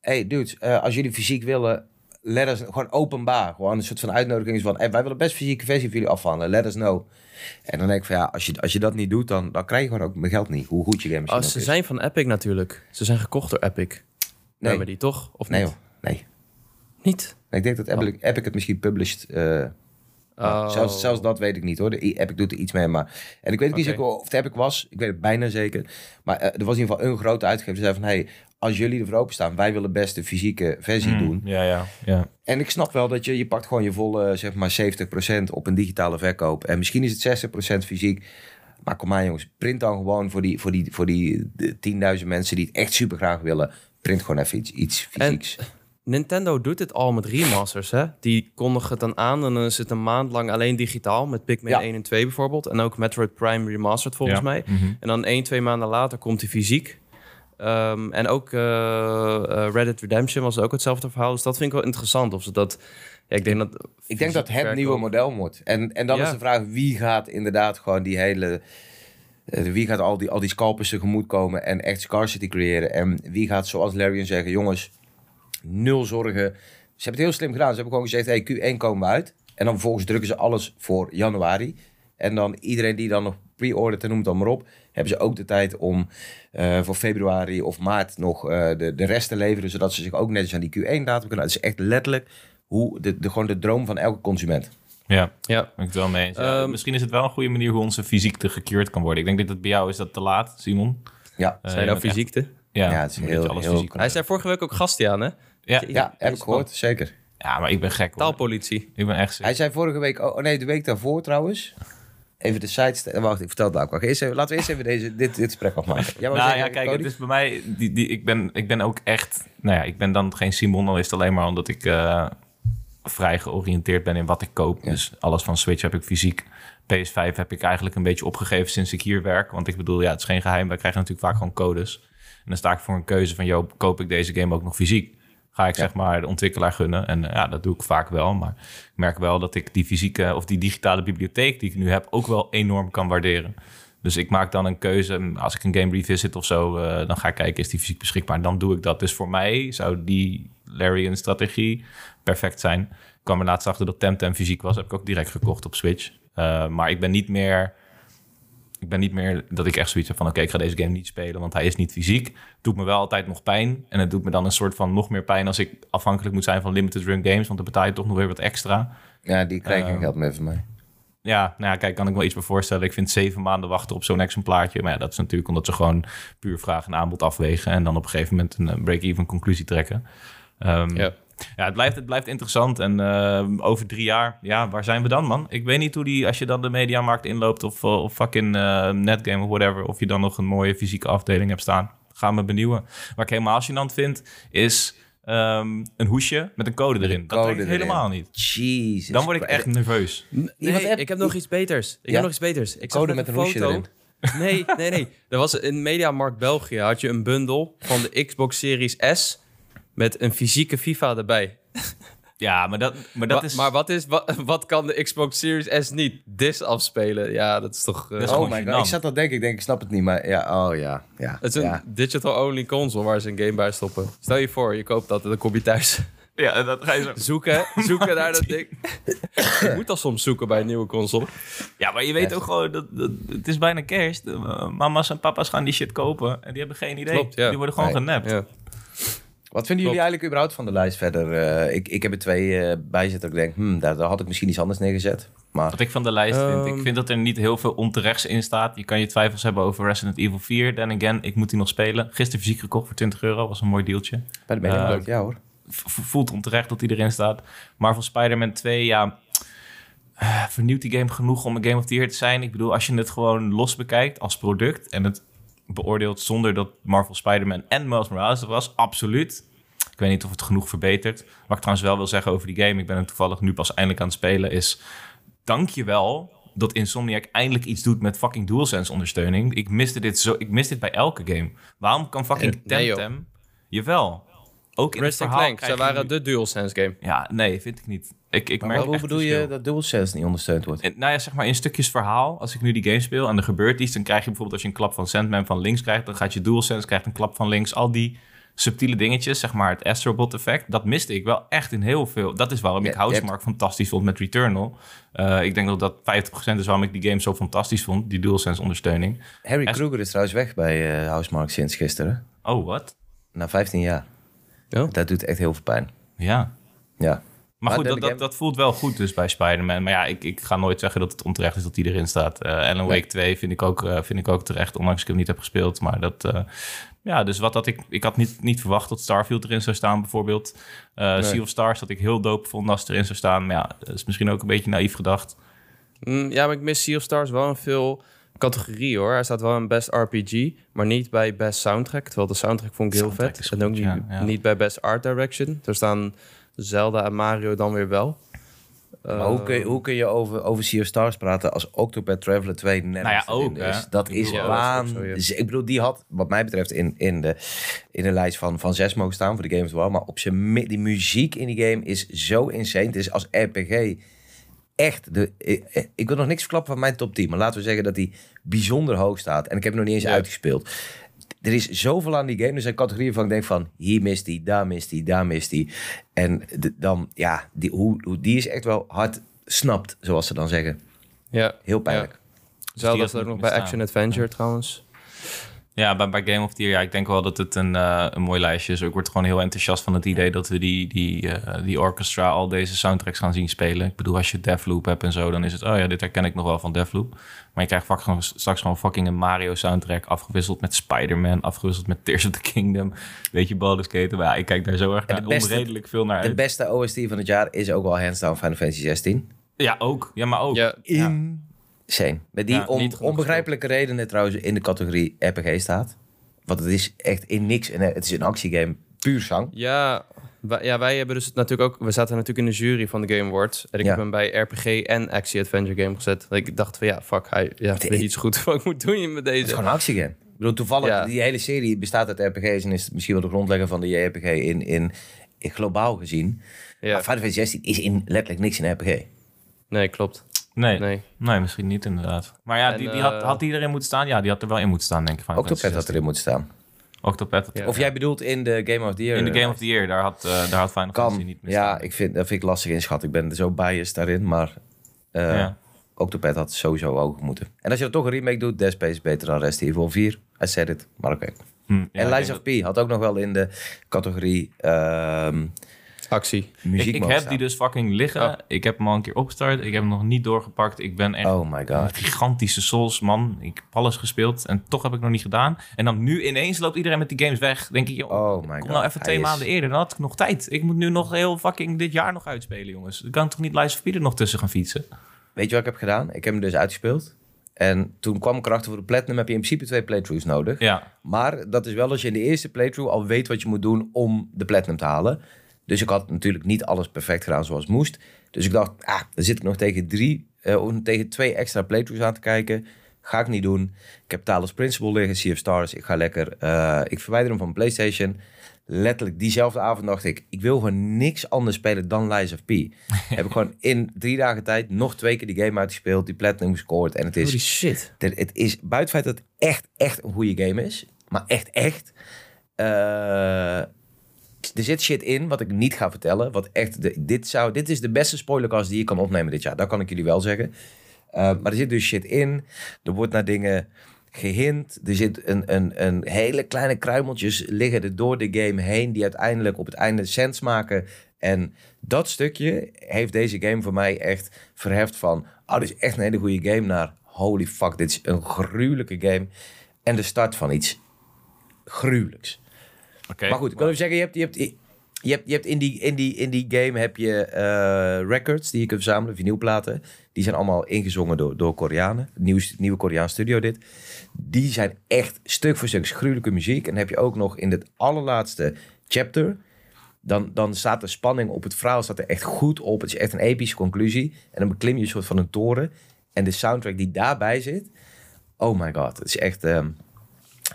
Hey dudes, eh, als jullie fysiek willen, let us, gewoon openbaar. Gewoon een soort van uitnodiging is van... Hey, wij willen best fysieke versie voor jullie afhandelen, let us know. En dan denk ik van ja, als je, als je dat niet doet, dan, dan krijg je gewoon ook mijn geld niet. Hoe goed je game Oh, misschien ze ook is. zijn van Epic natuurlijk. Ze zijn gekocht door Epic. Nee. Remedy, toch? Of Nee niet? nee. Niet? Nee, Ik denk dat Epic, Epic het misschien published... Oh. Zelfs, zelfs dat weet ik niet hoor. De Epic doet er iets mee. Maar... En ik weet ook niet zeker of het Epic was. Ik weet het bijna zeker. Maar eh, er was in ieder geval een grote uitgever die zei van... Hey, als jullie ervoor openstaan, wij willen best de fysieke versie Mm, doen. Ja, ja, ja. En ik snap wel dat je, je pakt gewoon je volle, zeg maar 70% op een digitale verkoop. En misschien is het 60% fysiek. Maar kom maar jongens, print dan gewoon voor die, voor die, voor die de 10.000 mensen die het echt super graag willen. Print gewoon even iets, iets fysieks. Nintendo doet dit al met remasters, hè? Die kondigen het dan aan en dan is het een maand lang alleen digitaal met Pikmin Ja. 1 en 2 bijvoorbeeld. En ook Metroid Prime Remastered volgens Ja. mij. Mhm. En dan één, twee maanden later komt die fysiek. Ehm, en ook eh, eh, Reddit Redemption was ook hetzelfde verhaal. Dus dat vind ik wel interessant. Of ze dat... Ja, ik denk dat... Ik denk dat het nieuwe model wordt. En, en dan Ja. is de vraag, wie gaat inderdaad gewoon die hele... eh, wie gaat al die, al die scalpers tegemoet komen en echt scarcity creëren? En wie gaat, zoals Larian zeggen, jongens, nul zorgen. Ze hebben het heel slim gedaan. Ze hebben gewoon gezegd, hey, Q1 komen we uit. En dan vervolgens drukken ze alles voor januari. En dan iedereen die dan nog pre-ordert en noem het dan maar op... hebben ze ook de tijd om eh, voor februari of maart nog eh, de, de rest te leveren... zodat ze zich ook netjes aan die Q1-datum kunnen... Het is echt letterlijk hoe de, de, gewoon de droom van elke consument. Ja, Ja, ben ik het wel mee. Ja, Ehm, misschien is het wel een goede manier hoe onze fysiek te gekeurd kan worden. Ik denk dat het bij jou is dat te laat, Simon. Ja, Eh, zijn nou fysiekte? Ja, Ja, het is heel- je alles heel fysiek Hij zei vorige week ook Gastiaan, hè? Ja, ja heb ik gehoord, zeker. ja, maar ik ben gek hoor. Taalpolitie. Ik ben echt Hij zei vorige week... Oh nee, de week daarvoor trouwens... Even de site... Wacht, ik vertel het ook. Wacht, eerst even, laten we eerst even deze, dit, dit gesprek afmaken. Jij Nou zeggen, ja, kijk, Cody? het is bij mij... Die, die, ik, ben, ik ben ook echt... Nou ja, ik ben dan geen Simon, al is het alleen maar omdat ik eh, vrij georiënteerd ben in wat ik koop. Dus alles van Switch heb ik fysiek. PS5 heb ik eigenlijk een beetje opgegeven sinds ik hier werk. Want ik bedoel, ja, het is geen geheim. Wij krijgen natuurlijk vaak gewoon codes. En dan sta ik voor een keuze van, joh, koop ik deze game ook nog fysiek? Ga ik zeg maar de ontwikkelaar gunnen? En eh, ja, dat doe ik vaak wel. Maar ik merk wel dat ik die fysieke of die digitale bibliotheek die ik nu heb ook wel enorm kan waarderen. Dus ik maak dan een keuze. Als ik een game revisit of zo, eh, dan ga ik kijken, is die fysiek beschikbaar? En dan doe ik dat. Dus voor mij zou die Larian strategie perfect zijn. Ik kwam er laatst achter dat Temtem fysiek was. Heb ik ook direct gekocht op Switch. Eh, maar ik ben niet meer... Ik ben niet meer dat ik echt zoiets heb van... oké, ik ga deze game niet spelen, want hij is niet fysiek. Het doet me wel altijd nog pijn. En het doet me dan een soort van nog meer pijn... als ik afhankelijk moet zijn van limited run games. Want dan betaal je toch nog weer wat extra. Ja, die krijg je Ehm, geld mee van mij. Ja, nou ja, kijk, kan ik wel iets bij voorstellen. Ik vind zeven maanden wachten op zo'n exemplaartje. Maar ja, dat is natuurlijk omdat ze gewoon puur vraag en aanbod afwegen. En dan op een gegeven moment een eh, break-even conclusie trekken. Ehm, Ja. Ja, het blijft, het blijft interessant. En eh, over drie jaar, ja, waar zijn we dan, man? Ik weet niet hoe die, als je dan de mediamarkt inloopt of, eh, of fucking eh, netgame of whatever, of je dan nog een mooie fysieke afdeling hebt staan. Ga me benieuwen. Waar ik helemaal gênant vind, is ehm, een hoesje met een code erin. dat code erin. helemaal niet. Jesus. Dan word ik echt nerveus. Nee, heb- ik heb nog iets beters. Ik Ja? heb nog iets beters. Ik zag Code met een hoesje erin. Nee, nee, nee. Er was in Mediamarkt België had je een bundel van de Xbox Series S met een fysieke FIFA erbij. Ja, maar dat, maar dat Wa- is... Maar wat, is, wat, wat kan de Xbox Series S niet? Dis afspelen. Ja, dat is toch... eh, Dat is Oh my god, ik zat al denken, ik denk, ik snap het niet, maar ja, oh ja, ja. het is een digital-only console waar ze een game bij stoppen. Stel je voor, je koopt dat en dan kom je thuis. Ja, dat ga je zo... Zoeken, zoeken naar dat ding. je moet al soms zoeken bij een nieuwe console. Ja, maar je weet Ja. ook gewoon, dat, dat, het is bijna kerst. Uh, mama's en papa's gaan die shit kopen en die hebben geen idee. Klopt, ja. Die worden gewoon Nee. genapt. Wat vinden jullie eigenlijk überhaupt van de lijst verder? Eh, ik, ik heb er twee eh bij zitten dat ik denk, hmm, daar, daar had ik misschien iets anders neergezet. Maar Wat ik van de lijst vind, ik Ehm. vind dat er niet heel veel onterechts in staat. Je kan je twijfels hebben over Resident Evil 4. Then again, ik moet die nog spelen. Gisteren fysiek gekocht voor 20 euro, was een mooi dealtje. bij de media Eh, leuk, ja hoor. Voelt onterecht dat die erin staat. Marvel Spider-Man 2, ja... vernieuwt die game genoeg om een Game of the Year te zijn? Ik bedoel, als je het gewoon los bekijkt als product... en het beoordeelt zonder dat Marvel Spider-Man en Miles Morales er was, absoluut. Ik weet niet of het genoeg verbetert. Wat ik trouwens wel wil zeggen over die game... ik ben er toevallig nu pas eindelijk aan het spelen... is dank je wel dat Insomniac eindelijk iets doet met fucking DualSense ondersteuning. Ik miste dit, zo, ik mis dit bij elke game. Waarom kan fucking Eh, nee. Temtem... Jawel. Ook in het Ratchet verhaal Clank, zij waren nu- de DualSense game. ja, nee, vind ik niet. Ik, ik merk hoe bedoel je dat DualSense niet ondersteund wordt? En, nou ja, zeg maar in stukjes verhaal. Als ik nu die game speel en er gebeurt iets... dan krijg je bijvoorbeeld als je een klap van Sandman van links krijgt... dan gaat je DualSense krijgt een klap van links. Al die subtiele dingetjes, zeg maar het Astrobot effect... dat miste ik wel echt in heel veel. Dat is waarom Ja, ik hebt- Housemark fantastisch vond met Returnal. Eh, ik denk dat dat 50% is waarom ik die game zo fantastisch vond. Die DualSense ondersteuning. Harry Echt? Kruger is trouwens weg bij eh Housemark sinds gisteren. Oh, wat? Na 15 jaar. Ja? Dat doet echt heel veel pijn. Ja. Ja. Maar goed, dat, dat, dat voelt wel goed dus bij Spider-Man. Maar ja, ik, ik ga nooit zeggen dat het onterecht is dat die erin staat. Eh Alan Wake 2 vind ik, ook, eh, vind ik ook terecht, ondanks ik hem niet heb gespeeld. Maar dat, eh, ja, dus wat had ik... Ik had niet, niet verwacht dat Starfield erin zou staan bijvoorbeeld. Nee. Sea of Stars dat ik heel dope vond als het erin zou staan. Maar ja, dat is misschien ook een beetje naïef gedacht. Mm, ja, maar ik mis Sea of Stars wel in veel categorieën hoor. Hij staat wel in Best RPG, maar niet bij Best Soundtrack. Terwijl de soundtrack vond ik heel Soundtrack vet. En ook niet, ja, ja. niet bij Best Art Direction. Er staan Zelda en Mario dan weer wel. Maar hoe kun je, hoe kun je over, over Sea of Stars praten als Octopath Traveler 2 net Nou ja, ook, is? hè. Dat Ik is ja, waan. ja. Ik bedoel, die had wat mij betreft in, in, de, in de lijst van, van zes mogen staan voor de Game of the World. Maar op zijn die muziek in die game is zo insane. Het is als RPG echt... De, ik, ik wil nog niks verklappen van mijn top 10. Maar laten we zeggen dat die bijzonder hoog staat. En ik heb hem nog niet eens Ja. uitgespeeld. Er is zoveel aan die game. Er zijn categorieën van ik denk van... Hier mist hij, daar mist hij, daar mist hij. En de- dan, ja, die, hoe, hoe, die is echt wel hard snapt, zoals ze dan zeggen. Ja, Heel pijnlijk. Dat ook niet nog bij. Action Adventure trouwens. Ja, bij, bij Game of the Year, ja, ik denk wel dat het een, eh, een mooi lijstje is. Ik word gewoon heel enthousiast van het idee dat we die, die, eh, die orchestra al deze soundtracks gaan zien spelen. Ik bedoel, als je Deathloop hebt en zo, dan is het, oh ja, dit herken ik nog wel van Deathloop. Maar je krijgt vak- gewoon, straks gewoon fucking een Mario soundtrack, afgewisseld met Spider-Man, afgewisseld met Tears of the Kingdom. Weet je, Baldur's Gate. Maar ja, ik kijk daar zo erg naar, beste- onredelijk veel naar De uit. beste OST van het jaar is ook wel hands down Final Fantasy 16. Ja, ook. Ja, maar ook. Ja, Met die Ja, onbegrijpelijke redenen trouwens in de categorie RPG staat. Want het is echt in niks. En het is een actiegame. Puur zang. Ja, wij, ja, wij hebben dus natuurlijk ook... We zaten natuurlijk in de jury van de Game Awards. En ik Ja. heb hem bij RPG en Action Adventure Game gezet. Ik dacht van ja, fuck, hij ja, Het- weet niet zo goed wat ik moet doen met Het deze. is gewoon een actiegame. Ik bedoel, toevallig, Ja. die hele serie bestaat uit RPG's. En is het misschien wel de grondlegger van de JRPG in, in, in globaal gezien. Ja, Maar Final Fantasy 16 is in letterlijk niks in RPG. nee, klopt. Nee, nee. Nee. misschien niet inderdaad. Maar ja, En, die, die had, eh, had die erin moeten staan? Ja, die had er wel in moeten staan, denk ik. Fantasy had erin moeten staan. 16. Octopath. had- Ja. Of jij bedoelt in de Game of the Year? In de eh, Game of the Year, daar had, eh, daar had Final Fantasy Kan. niet meer Ja, staan. ik vind, dat vind ik lastig inschat. Ik ben zo biased daarin. Maar eh Ja. Octopath had sowieso hoger moeten. En als je er toch een remake doet, Dead Space is beter dan Resident Evil 4. I said it, maar oké. Hm, ja, en Lies of P had ook nog wel in de categorie ehm, Actie. muziek Ik, ik heb staan. die dus fucking liggen. Oh. Ik heb hem al een keer opgestart. Ik heb hem nog niet doorgepakt. Ik ben echt Oh my god. gigantische Souls, man. Ik heb alles gespeeld en toch heb ik nog niet gedaan. En dan nu ineens loopt iedereen met die games weg. Denk ik, joh, Oh my kom god. nou even Hij twee is- maanden eerder. Dan had ik nog tijd. Ik moet nu nog heel fucking dit jaar nog uitspelen, jongens. Ik kan toch niet Lies of P er nog tussen gaan fietsen? Weet je wat ik heb gedaan? Ik heb hem dus uitgespeeld. En toen kwam ik erachter voor de Platinum heb je in principe twee playthroughs nodig. Ja, Maar dat is wel als je in de eerste playthrough al weet wat je moet doen om de Platinum te halen. Dus ik had natuurlijk niet alles perfect gedaan zoals het moest. Dus ik dacht, ah, dan zit ik nog tegen drie, eh, of tegen twee extra playthroughs aan te kijken. Ga ik niet doen. Ik heb Talos Principle liggen, Sea of Stars. Ik ga lekker, eh, ik verwijder hem van PlayStation. Letterlijk diezelfde avond dacht ik, ik wil gewoon niks anders spelen dan Lies of P. heb ik gewoon in drie dagen tijd nog twee keer die game uitgespeeld, die Platinum gescoord. En het is... Holy shit. Het is buiten het feit dat het echt, echt een goede game is. Maar echt, echt. eh, er zit shit in wat ik niet ga vertellen. Wat echt, de, dit, zou, dit is de beste spoilercast die je kan opnemen dit jaar. Dat kan ik jullie wel zeggen. Eh, maar er zit dus shit in. Er wordt naar dingen gehint. Er zit een, een, een hele kleine kruimeltjes liggen er door de game heen. Die uiteindelijk op het einde sens maken. En dat stukje heeft deze game voor mij echt verheft van... Oh, dit is echt een hele goede game naar... Holy fuck, dit is een gruwelijke game. En de start van iets gruwelijks. Maar goed, ik wil even zeggen, je hebt, in, die, game heb je eh, records die je kunt verzamelen, vinylplaten. Die zijn allemaal ingezongen door, door Koreanen. Nieuw, nieuwe Koreaans studio dit. Die zijn echt stuk voor stuk gruwelijke muziek. En heb je ook nog in het allerlaatste chapter... Dan, dan staat de spanning op het verhaal staat er echt goed op. Het is echt een epische conclusie. En dan beklim je een soort van een toren. En de soundtrack die daarbij zit... Oh my god, het is echt... ehm,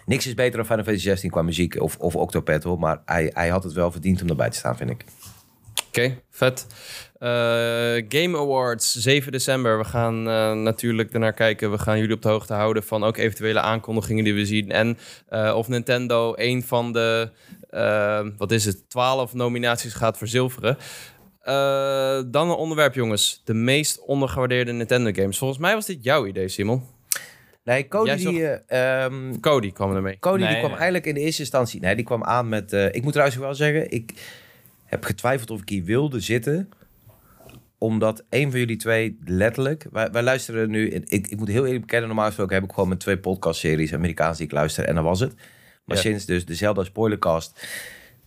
Niks is beter dan Final Fantasy 16 qua muziek of, of. Maar hij, hij had het wel verdiend om erbij te staan, vind ik. Oké, vet. Eh, Game Awards, 7 december. We gaan eh, natuurlijk ernaar kijken. We gaan jullie op de hoogte houden van ook eventuele aankondigingen die we zien. En eh, of Nintendo een van de, wat is het, 12 nominaties gaat verzilveren. Dan een onderwerp, jongens. De meest ondergewaardeerde Nintendo games. Volgens mij was dit jouw idee, Simon. Nee, Cody, die, eh, ehm, Cody kwam ermee. Cody die kwam nee. eigenlijk in de eerste instantie... Nee, die kwam aan met... eh, ik moet trouwens wel zeggen, ik heb getwijfeld of ik hier wilde zitten. Omdat een van jullie twee letterlijk... Wij, wij luisteren nu... Ik, ik moet heel eerlijk bekennen, normaal gesproken heb ik gewoon met twee podcastseries Amerikaans die ik luister. En dat was het. Maar Ja. sinds dus de Zelda spoilercast...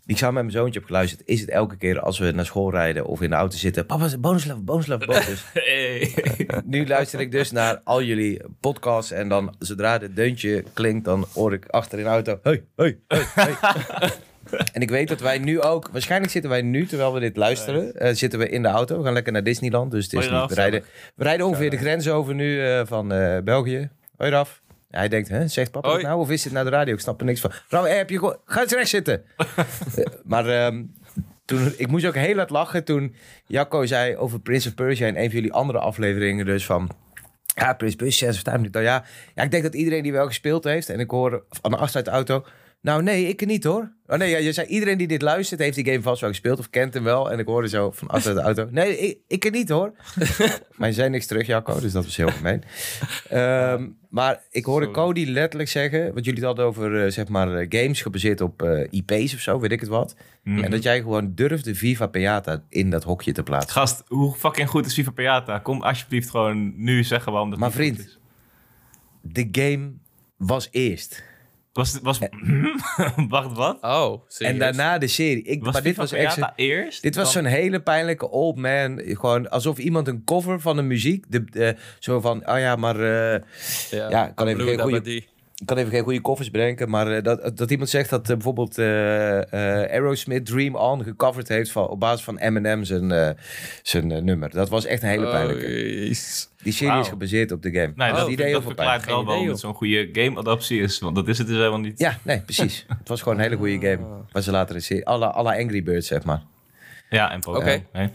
Die ik samen met mijn zoontje heb geluisterd, is het elke keer als we naar school rijden of in de auto zitten. Papa, bonus level, bonus. Hey. nu luister ik dus naar al jullie podcasts. En dan zodra het deuntje klinkt, dan hoor ik achter in de auto. Hey, hey, hey, hey. En ik weet dat wij nu ook... Waarschijnlijk zitten wij nu, terwijl we dit luisteren... eh, zitten we in de auto. We gaan lekker naar Disneyland. Dus het is niet, we, rijden, we rijden ongeveer de grens over nu eh, van eh, België. Hoi Raf. Hij denkt, hè, zegt papa dat nou? Of is dit naar de radio? Ik snap er niks van. Raf, eh, heb je. Ga eens recht zitten. Eh, maar ehm, toen, ik moest ook heel hard lachen toen Jacco zei over Prince of Persia... in een van jullie andere afleveringen dus van... Ja, Prince of Persia, Time. Ja, ja, ik denk dat iedereen die wel gespeeld heeft... en ik hoor aan de achteruit de auto... Nou, nee, ik niet hoor. Oh nee, ja, je zei iedereen die dit luistert heeft die game vast wel gespeeld of kent hem wel. En ik hoorde zo van achter de auto. Nee, ik, ik er niet hoor. maar je zei niks terug, Jacco, dus dat was heel gemeen. Ehm, maar ik hoorde Sorry. Cody letterlijk zeggen, wat jullie het hadden over eh, zeg maar eh, games gebaseerd op eh, IP's of zo, weet ik het wat. Mhm. En dat jij gewoon durfde Viva Piata in dat hokje te plaatsen. Gast, hoe fucking goed is Viva Piata? Kom alsjeblieft gewoon nu zeggen waarom dat Maar vriend. De game was eerst. Was, was, wacht, wat? Oh, serieus? En daarna de serie. Ik, Was maar dit was echt... Eerst? Dit was Dan- zo'n hele pijnlijke old man. Gewoon alsof iemand een cover van de muziek. De, de- zo van, oh ja, maar eh, ja, ik kan even geen goede-. Ik kan even geen goede covers bedenken. Maar eh, dat, dat iemand zegt dat eh, bijvoorbeeld eh, eh, Aerosmith Dream On gecoverd heeft van, op basis van Eminem zijn, eh, zijn nummer. Dat was echt een hele pijnlijke. Oh. Die serie is gebaseerd op de game. Nee, Oh, dat, die dat, verklaart wel idee, het zo'n goede game-adaptie is. Want dat is het dus helemaal niet. Ja, nee, precies. het was gewoon een hele goede game. Waar ze later een serie... Alla, alla Angry Birds, zeg maar. Ja, en Pokémon. Oké. Nee,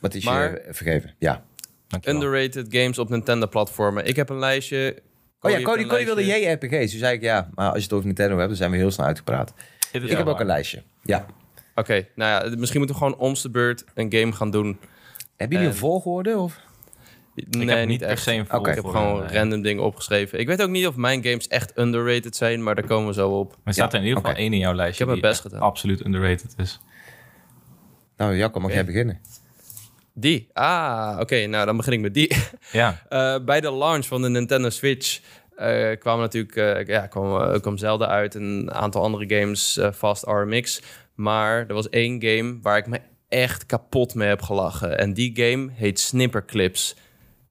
Wat is Maar- je vergeven? Ja. dankjewel. Underrated games op Nintendo-platformen. Ik heb een lijstje. Oh ja, Cody, Cody wilde. JRPG's. Toen zei ik, ja, maar als je het over Nintendo hebt, dan zijn we heel snel uitgepraat. Ik heb ook een lijstje. Ja. Oké, nou ja, misschien moeten we gewoon om de beurt een game gaan doen. Hebben jullie En- een volgorde? Of? Nee, heb niet per echt. se een Oké. Ik heb gewoon nee. random dingen opgeschreven. Ik weet ook niet of mijn games echt underrated zijn, maar daar komen we zo op. Maar staat er in ieder geval één in jouw lijstje Ik heb mijn best gedaan. absoluut underrated is. Nou, Jacco, mag jij beginnen? Die. Ah, oké. nou, dan begin ik met die. Ja, Eh, bij de launch van de Nintendo Switch eh kwam natuurlijk eh, ja, kwam, kwam Zelda uit. en Een aantal andere games, Fast RMX. Maar er was één game waar ik me echt kapot mee heb gelachen. En die game heet Snipper Clips.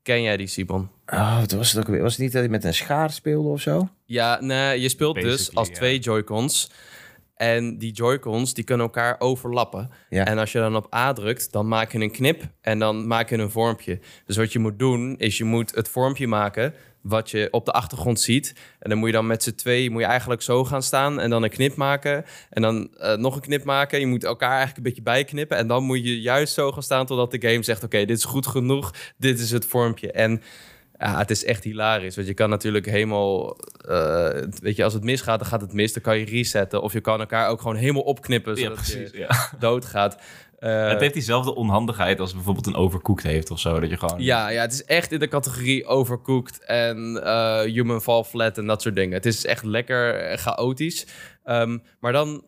Ken jij die, Simon? Oh, wat was het ook weer? Was het niet dat hij met een schaar speelde of zo? Ja, nee, je speelt dus als twee Joy-Cons. En die Joy-Cons die kunnen elkaar overlappen. Ja. En als je dan op A drukt, dan maak je een knip en dan maak je een vormpje. Dus wat je moet doen, is je moet het vormpje maken wat je op de achtergrond ziet. En dan moet je dan met z'n twee, moet je eigenlijk zo gaan staan en dan een knip maken. En dan eh, nog een knip maken. Je moet elkaar eigenlijk een beetje bijknippen. En dan moet je juist zo gaan staan totdat de game zegt... oké, dit is goed genoeg, dit is het vormpje. En ja, het is echt hilarisch. Want je kan natuurlijk helemaal... eh, weet je, als het misgaat, dan gaat het mis. Dan kan je resetten. Of je kan elkaar ook gewoon helemaal opknippen... ja zodat precies. je Ja. doodgaat. Eh, het heeft diezelfde onhandigheid als bijvoorbeeld een overcooked heeft of zo. Dat je gewoon... ja, ja, het is echt in de categorie overcooked en eh, human fall flat en dat soort dingen. Het is echt lekker chaotisch. Ehm, maar dan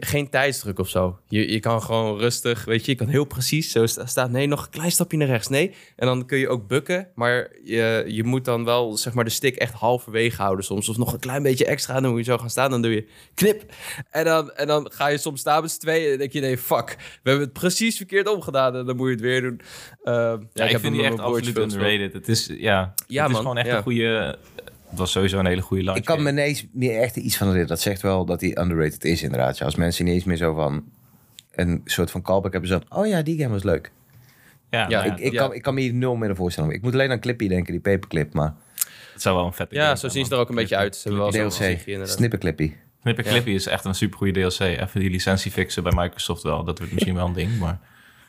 geen tijdsdruk of zo. Je, je kan gewoon rustig, weet je, je kan heel precies zo sta- staat. Nee, nog een klein stapje naar rechts. Nee. En dan kun je ook bukken, maar je, je moet dan wel zeg maar de stick echt halverwege houden soms. Of nog een klein beetje extra. Dan moet je zo gaan staan. Dan doe je knip. En dan, en dan ga je soms staan met z'n tweeën. En denk je, nee, fuck. We hebben het precies verkeerd omgedaan. En dan moet je het weer doen. Ehm, ja, Ja, ik, heb vind die echt absoluut underrated. Het is, ja, Ja, het is gewoon echt ja. een goede... Het was sowieso een hele goede launch. Ik kan me ineens meer echt iets van herinneren. Dat zegt wel dat hij underrated is inderdaad. Ja, als mensen niet eens meer zo van een soort van callback hebben. Zo van, oh ja, die game was leuk. Ja, Ja, ik, ik, ja. kan, ik kan me hier nul meer voorstellen. Ik moet alleen aan Clippy denken, die paperclip. Maar het zou wel een vette Ja, game zo zien ze er ook een beetje uit. Ze hebben wel DLC. Snipper Clippy. Snipper Clippy is echt een supergoeie DLC. Even die licentie fixen bij Microsoft wel. Dat wordt misschien wel een ding, maar...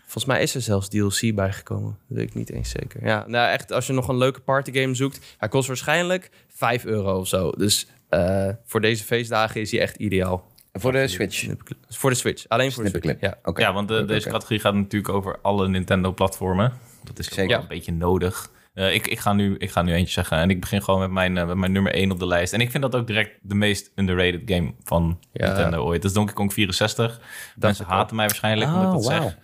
Volgens mij is er zelfs DLC bijgekomen. Dat weet ik niet eens zeker. Ja, nou echt, als je nog een leuke partygame zoekt... Hij kost waarschijnlijk 5 euro of zo. Dus eh, voor deze feestdagen is hij echt ideaal. En voor de Switch. Voor de Switch. Alleen voor de Switch. Clip. Ja. Oké. Ja, want de- Oké, deze categorie gaat natuurlijk over alle Nintendo-platformen. Dat is Zeker. wel een beetje nodig. Eh, ik, ik, ga nu, ik ga nu eentje zeggen. En ik begin gewoon met mijn, eh, met mijn nummer 1 op de lijst. En ik vind dat ook direct de meest underrated game van Ja. Nintendo ooit. Dat is Donkey Kong 64. Mensen ik haten mij waarschijnlijk omdat ik Oh, dat zeg.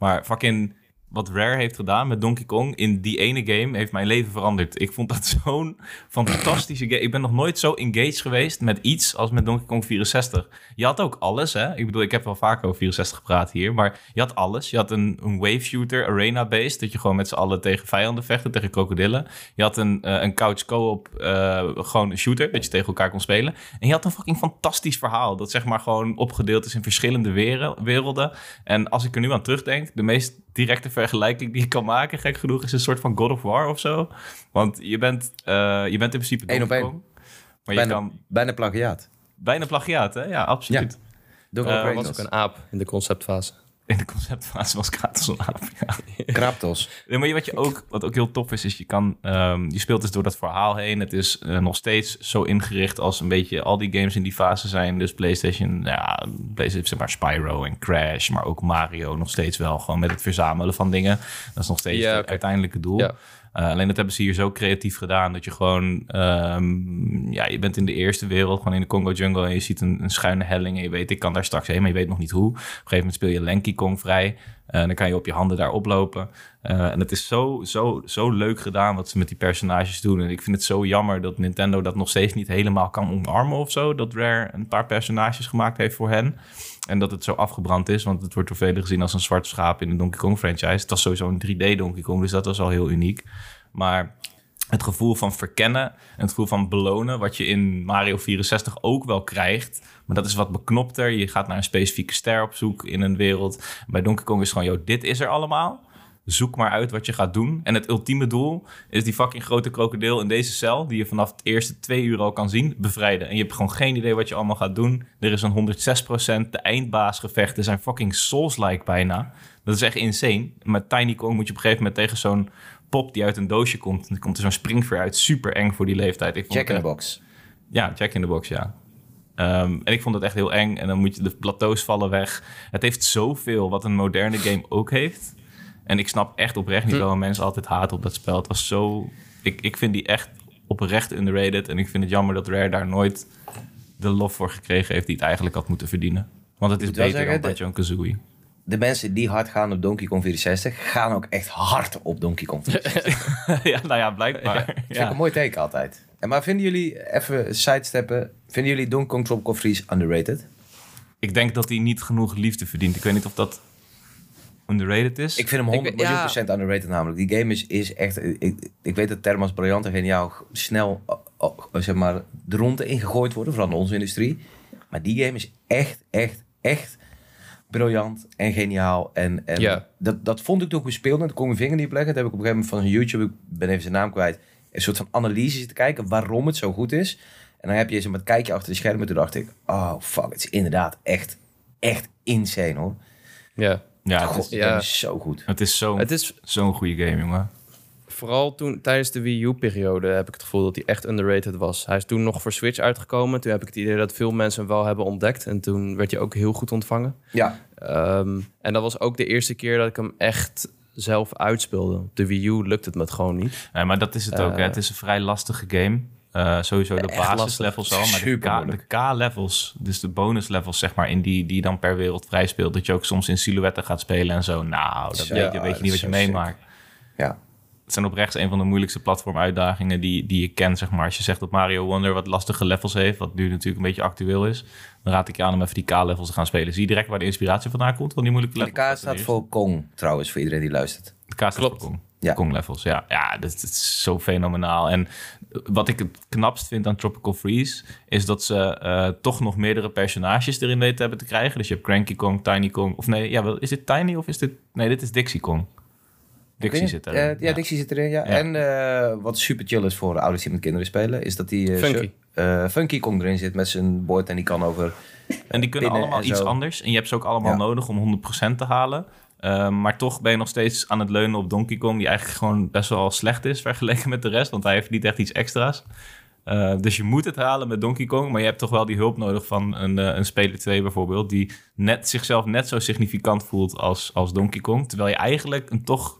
Maar fucking wat Rare heeft gedaan met Donkey Kong in die ene game heeft mijn leven veranderd. Ik vond dat zo'n fantastische game. Ik ben nog nooit zo engaged geweest met iets als met Donkey Kong 64. Je had ook alles, hè? Ik bedoel, ik heb wel vaak over 64 gepraat hier, maar je had alles. Je had een, een wave shooter, arena-based, dat je gewoon met z'n allen tegen vijanden vechten, tegen krokodillen. Je had een, uh, een couch co-op, uh, gewoon een shooter, dat je tegen elkaar kon spelen. En je had een fucking fantastisch verhaal, dat zeg maar gewoon opgedeeld is in verschillende werelden. En als ik er nu aan terugdenk, de meest directe vergelijking die ik kan maken, gek genoeg, is een soort van God of War of zo. Want je bent, uh, je bent in principe Eén op één. Maar bijna, je kan... bijna plagiaat. Bijna plagiaat, hè? Ja, absoluut. Ja. Uh, was ook een aap in de conceptfase. In de conceptfase was Kratos een aap, ja. Kraptos. Nee, maar wat, je ook, wat ook heel tof is, is je kan... Um, je speelt dus door dat verhaal heen. Het is uh, nog steeds zo ingericht als een beetje al die games in die fase zijn. Dus PlayStation, ja, PlayStation zeg maar Spyro en Crash, maar ook Mario nog steeds wel. Gewoon met het verzamelen van dingen. Dat is nog steeds Ja, het uiteindelijke doel. Ja. Uh, alleen dat hebben ze hier zo creatief gedaan dat je gewoon, um, ja, je bent in de eerste wereld, gewoon in de Congo jungle en je ziet een, een schuine helling en je weet, ik kan daar straks heen, maar je weet nog niet hoe. Op een gegeven moment speel je Lanky Kong vrij en dan kan je op je handen daar oplopen. Uh, en het is zo, zo, zo leuk gedaan wat ze met die personages doen. En ik vind het zo jammer dat Nintendo dat nog steeds niet helemaal kan omarmen of zo. Dat Rare een paar personages gemaakt heeft voor hen. En dat het zo afgebrand is, want het wordt door velen gezien als een zwart schaap in de Donkey Kong franchise. Het was sowieso een 3D Donkey Kong, dus dat was al heel uniek. Maar het gevoel van verkennen en het gevoel van belonen, wat je in Mario 64 ook wel krijgt. Maar dat is wat beknopter. Je gaat naar een specifieke ster op zoek in een wereld. Bij Donkey Kong is het gewoon, joh, dit is er allemaal. Zoek maar uit wat je gaat doen. En het ultieme doel is die fucking grote krokodil in deze cel... die je vanaf het eerste twee uur al kan zien, bevrijden. En je hebt gewoon geen idee wat je allemaal gaat doen. Er is een 106%. De eindbaasgevechten zijn fucking Souls-like bijna. Dat is echt insane. Met Tiny Kong moet je op een gegeven moment tegen zo'n pop die uit een doosje komt. En er komt er zo'n springveer uit. Super eng voor die leeftijd. Ik vond Jack in the box. Ja, Jack in the Box, ja. En ik vond het echt heel eng. En dan moet je de plateaus vallen weg. Het heeft zoveel wat een moderne game ook heeft. En ik snap echt oprecht niet waarom mensen altijd haten op dat spel. Het was zo... Ik, ik vind die echt oprecht underrated. En ik vind het jammer dat Rare daar nooit de lof voor gekregen heeft... die het eigenlijk had moeten verdienen. Want het is beter zeggen, dan de- Banjo-Kazooie. De mensen die hard gaan op Donkey Kong 64, gaan ook echt hard op Donkey Kong. Dat ja, nou ja, blijkbaar. vind ik Ja. een mooi teken altijd. En maar vinden jullie, even sidesteppen, vinden jullie Donkey Kong Tropical Freeze underrated? Ik denk dat hij niet genoeg liefde verdient. Ik weet niet of dat underrated is. Ik vind hem 100 Ik- miljoen ja. procent underrated namelijk. Die game is, is echt, ik, ik weet dat termen als briljant en geniaal snel zeg maar, de ronde ingegooid worden, vooral in onze industrie. Maar die game is echt, echt, echt briljant en geniaal. En, en Ja. dat, dat vond ik toen ik hem speelde. Toen kon ik mijn vinger niet op leggen. Dat heb ik op een gegeven moment van YouTube, ik ben even zijn naam kwijt, een soort van analyse te kijken waarom het zo goed is. En dan heb je zo met kijkje achter de schermen. Toen dacht ik, oh fuck, het is inderdaad echt, echt insane hoor. Ja. Ja, het is, ja. is zo goed. het is zo'n Het is zo'n goede game, jongen. vooral toen tijdens de Wii U-periode heb ik het gevoel dat hij echt underrated was. Hij is toen nog voor Switch uitgekomen. Toen heb ik het idee dat veel mensen hem wel hebben ontdekt. En toen werd hij ook heel goed ontvangen. Ja, Ehm, en dat was ook de eerste keer dat ik hem echt zelf uitspeelde. Op de Wii U lukt het me gewoon niet. Nee, maar dat is het ook. Hè. Eh, Het is een vrij lastige game. Eh, sowieso de basislevels al, maar de K- de K-levels, dus de bonuslevels zeg maar, in die, die dan per wereld vrij speelt, dat je ook soms in silhouetten gaat spelen en zo. Nou, dat weet je, weet je niet wat je meemaakt. ja. Het zijn oprecht een van de moeilijkste platformuitdagingen die, die je kent, zeg maar. Als je zegt dat Mario Wonder wat lastige levels heeft, wat nu natuurlijk een beetje actueel is, dan raad ik je aan om even die K-levels te gaan spelen. Zie je direct waar de inspiratie vandaan komt van die moeilijke De levels? K staat voor Kong trouwens, voor iedereen die luistert. De K staat Klopt. voor Kong. Ja. Kong levels, ja. Ja, dat, dat is zo fenomenaal. En wat ik het knapst vind aan Tropical Freeze... is dat ze eh, toch nog meerdere personages erin weten hebben te krijgen. Dus je hebt Cranky Kong, Tiny Kong... Of nee, ja, wel, is dit Tiny of is dit... Nee, dit is Dixie Kong. Dixie zit erin. eh, ja, Dixie zit erin, ja. Ja. En eh, wat super chill is voor ouders die met kinderen spelen... is dat die Funky. Funky Kong erin zit met zijn bord... en die kan over... En die kunnen allemaal iets anders. En je hebt ze ook allemaal Ja. nodig om 100% te halen. Ehm, maar toch ben je nog steeds aan het leunen op Donkey Kong... die eigenlijk gewoon best wel slecht is vergeleken met de rest. Want hij heeft niet echt iets extra's. Eh, dus je moet het halen met Donkey Kong... maar je hebt toch wel die hulp nodig van een, eh, een speler 2 bijvoorbeeld... die net, zichzelf net zo significant voelt als, als Donkey Kong... terwijl je eigenlijk een toch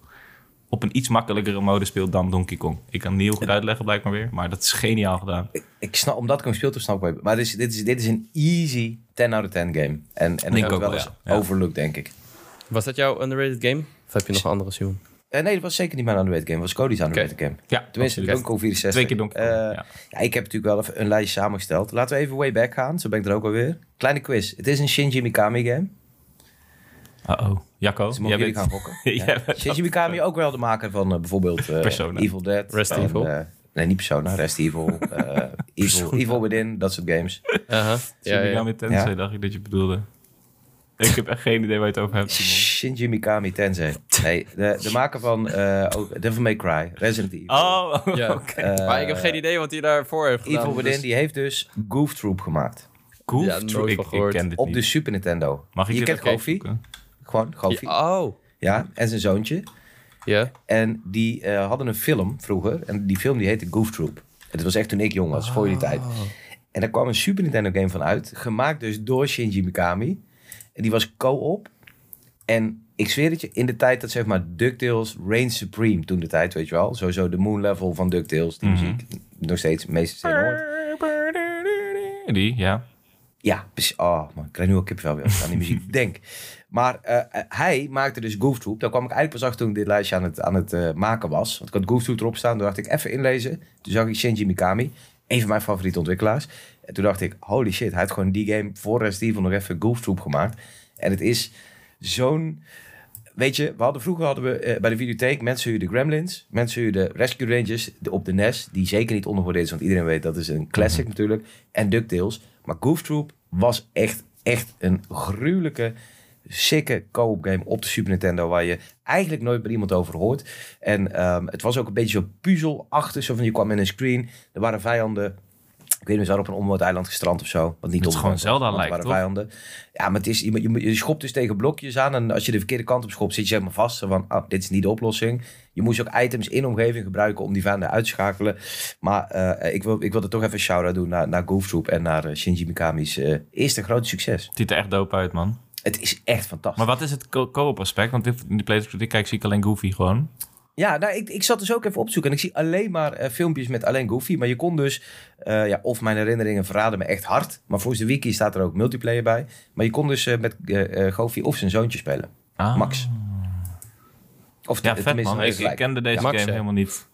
op een iets makkelijkere mode speelt dan Donkey Kong. Ik kan het niet heel goed uitleggen blijkbaar weer... maar dat is geniaal gedaan. Ik, ik snap, omdat ik hem speel, toen snap ik. Maar dit is, dit, is, dit is een easy 10 out of 10 game. En, en Denk dat ook wel eens ja. Overlooked, denk ik. Was dat jouw underrated game Of heb je nog een andere Simon? Eh, nee, dat was zeker niet mijn underrated game. Dat was Cody's underrated game. Ja, Tenminste, Kong 64. Twee keer Donkey Kong, Eh, ja. ja, ik heb natuurlijk wel even een lijstje samengesteld. Laten we even way back gaan. Zo ben ik er ook alweer. Kleine quiz. Het is een Shinji Mikami game. Uh-oh. Jacco, Dus mogen jij jullie bent... gaan gokken. Ja. Shinji Mikami ook wel de maker van eh, bijvoorbeeld eh, Persona. Evil Dead. Rest en, Evil. nee, niet Persona. Rest Evil. eh, Evil, Evil Within. Dat soort games. Ja, ja. met Tensei, Ja. dacht ik dat je bedoelde. Ik heb echt geen idee waar je het over hebt, Simon. Shinji Mikami Tensei. Nee, de, de maker van eh ook Devil May Cry. Resident Evil. Oh, Ja. Eh, maar ik heb geen idee wat hij daarvoor heeft gedaan. Evil Within dus- die heeft dus Goof Troop gemaakt. Goof Ja, Troop. Ik, ik gehoord. ken dit Op niet. de Super Nintendo. Mag ik je kent Goofy? Gewoon Goofy. Ja. Ja, oh. en zijn zoontje. Ja. En die eh, hadden een film vroeger. En die film die heette Goof Troop. En dat was echt toen ik jong was, voor die tijd. En daar kwam een Super Nintendo game van uit. Gemaakt dus door Shinji Mikami. Die was co-op. En ik zweer het je, in de tijd dat zeg maar DuckTales Reign Supreme toen de tijd, weet je wel. Sowieso de moon level van DuckTales, die Mhm. muziek. Nog steeds meeste zin hoort. Die, ja. Ja, precies. Oh man, ik krijg nu al kippenvel weer aan die muziek denk. Maar eh, eh, hij maakte dus Goof Troop. Daar kwam ik eigenlijk pas achter toen ik dit lijstje aan het, aan het eh, maken was. Want ik had Goof Troop erop staan. Toen dacht ik even inlezen. Toen zag ik Shinji Mikami. Een van mijn favoriete ontwikkelaars. En toen dacht ik, holy shit. Hij heeft gewoon die game voor Resident Evil nog even Goof Troop gemaakt. En het is zo'n... Weet je, we hadden, vroeger hadden we eh, bij de videotheek mensen huurden Gremlins, mensen huurden Rescue Rangers de, op de NES, die zeker niet ondergewaardeerd is, want iedereen weet dat is een classic natuurlijk, en DuckTales. Maar Goof Troop was echt, echt een gruwelijke, sikke co-op game op de Super Nintendo, waar je eigenlijk nooit bij iemand over hoort. En ehm, het was ook een beetje zo puzzelachtig, zo van je kwam in een screen, er waren vijanden, ik weet niet, we waren op een onbewoond eiland gestrand of zo. Wat niet is gewoon Zelda want er lijkt, waren toch? vijanden. Ja, maar het is, je, je, je schopt dus tegen blokjes aan. En als je de verkeerde kant op schopt, zit je zeg maar vast. Van, ah, dit is niet de oplossing. Je moest ook items in de omgeving gebruiken om die vijanden uit te schakelen. Maar eh, ik, wil, ik wilde toch even een shout-out doen naar, naar Goof Troop en naar eh, Shinji Mikami's eh, eerste grote succes. Het ziet er echt dope uit, man. Het is echt fantastisch. Maar wat is het co- co-op aspect? Want dit- in die playthrough die ik kijk, zie ik alleen Goofy gewoon. Ja, nou, ik, ik zat dus ook even opzoeken. En ik zie alleen maar eh, filmpjes met alleen Goofy. Maar je kon dus, eh, ja, of mijn herinneringen verraden me echt hard. Maar volgens de wiki staat er ook multiplayer bij. Maar je kon dus eh, met Goofy of zijn zoontje spelen. Ah. Max. Of Ja, vet man. Ik, kende deze Ja, Max, game helemaal niet.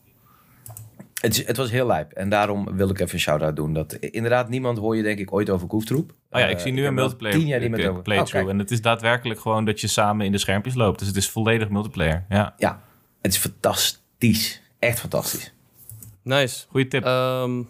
Het, is- het was heel lijp. En daarom wil ik even een shout-out doen. Dat, inderdaad, niemand hoor je denk ik ooit over Gooftroep. Oh ja, ik Eh, zie nu een multiplayer tien jaar niet meer eh, playthrough. Oh, en het is daadwerkelijk gewoon dat je samen in de schermpjes loopt. Dus het is volledig multiplayer. Ja, Ja, het is fantastisch. Echt fantastisch. Nice. goede tip. Ehm,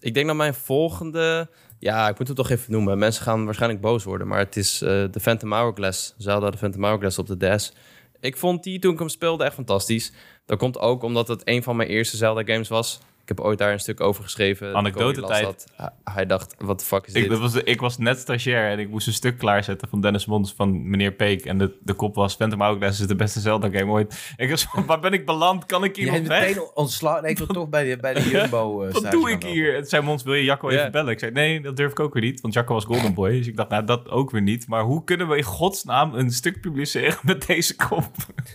ik denk dat mijn volgende... Ja, ik moet het toch even noemen. Mensen gaan waarschijnlijk boos worden. Maar het is eh de Phantom Hourglass. Zelda de Phantom Hourglass op de DS. Ik vond die toen ik hem speelde echt fantastisch. Dat komt ook omdat het een van mijn eerste Zelda games was. Ik heb ooit daar een stuk over geschreven. Anekdotetijd. Hij- dacht, wat de fuck is ik, dit? dat was, ik was net stagiair en ik moest een stuk klaarzetten van Dennis Mons van meneer Peek. En de, de kop was Phantom Hourglass is de beste Zelda game ooit. Ik was van, waar ben ik beland? Kan ik hier Je nog hebt weg? meteen ontslagen. Nee, ik wil toch bij de, bij de Jumbo uh, Wat doe ik hier? En zei Mons, wil je Jacco even bellen? Ik zei, nee, dat durf ik ook weer niet. Want Jacco was Golden Boy. Dus ik dacht, nou, dat ook weer niet. Maar hoe kunnen we in godsnaam een stuk publiceren met deze kop?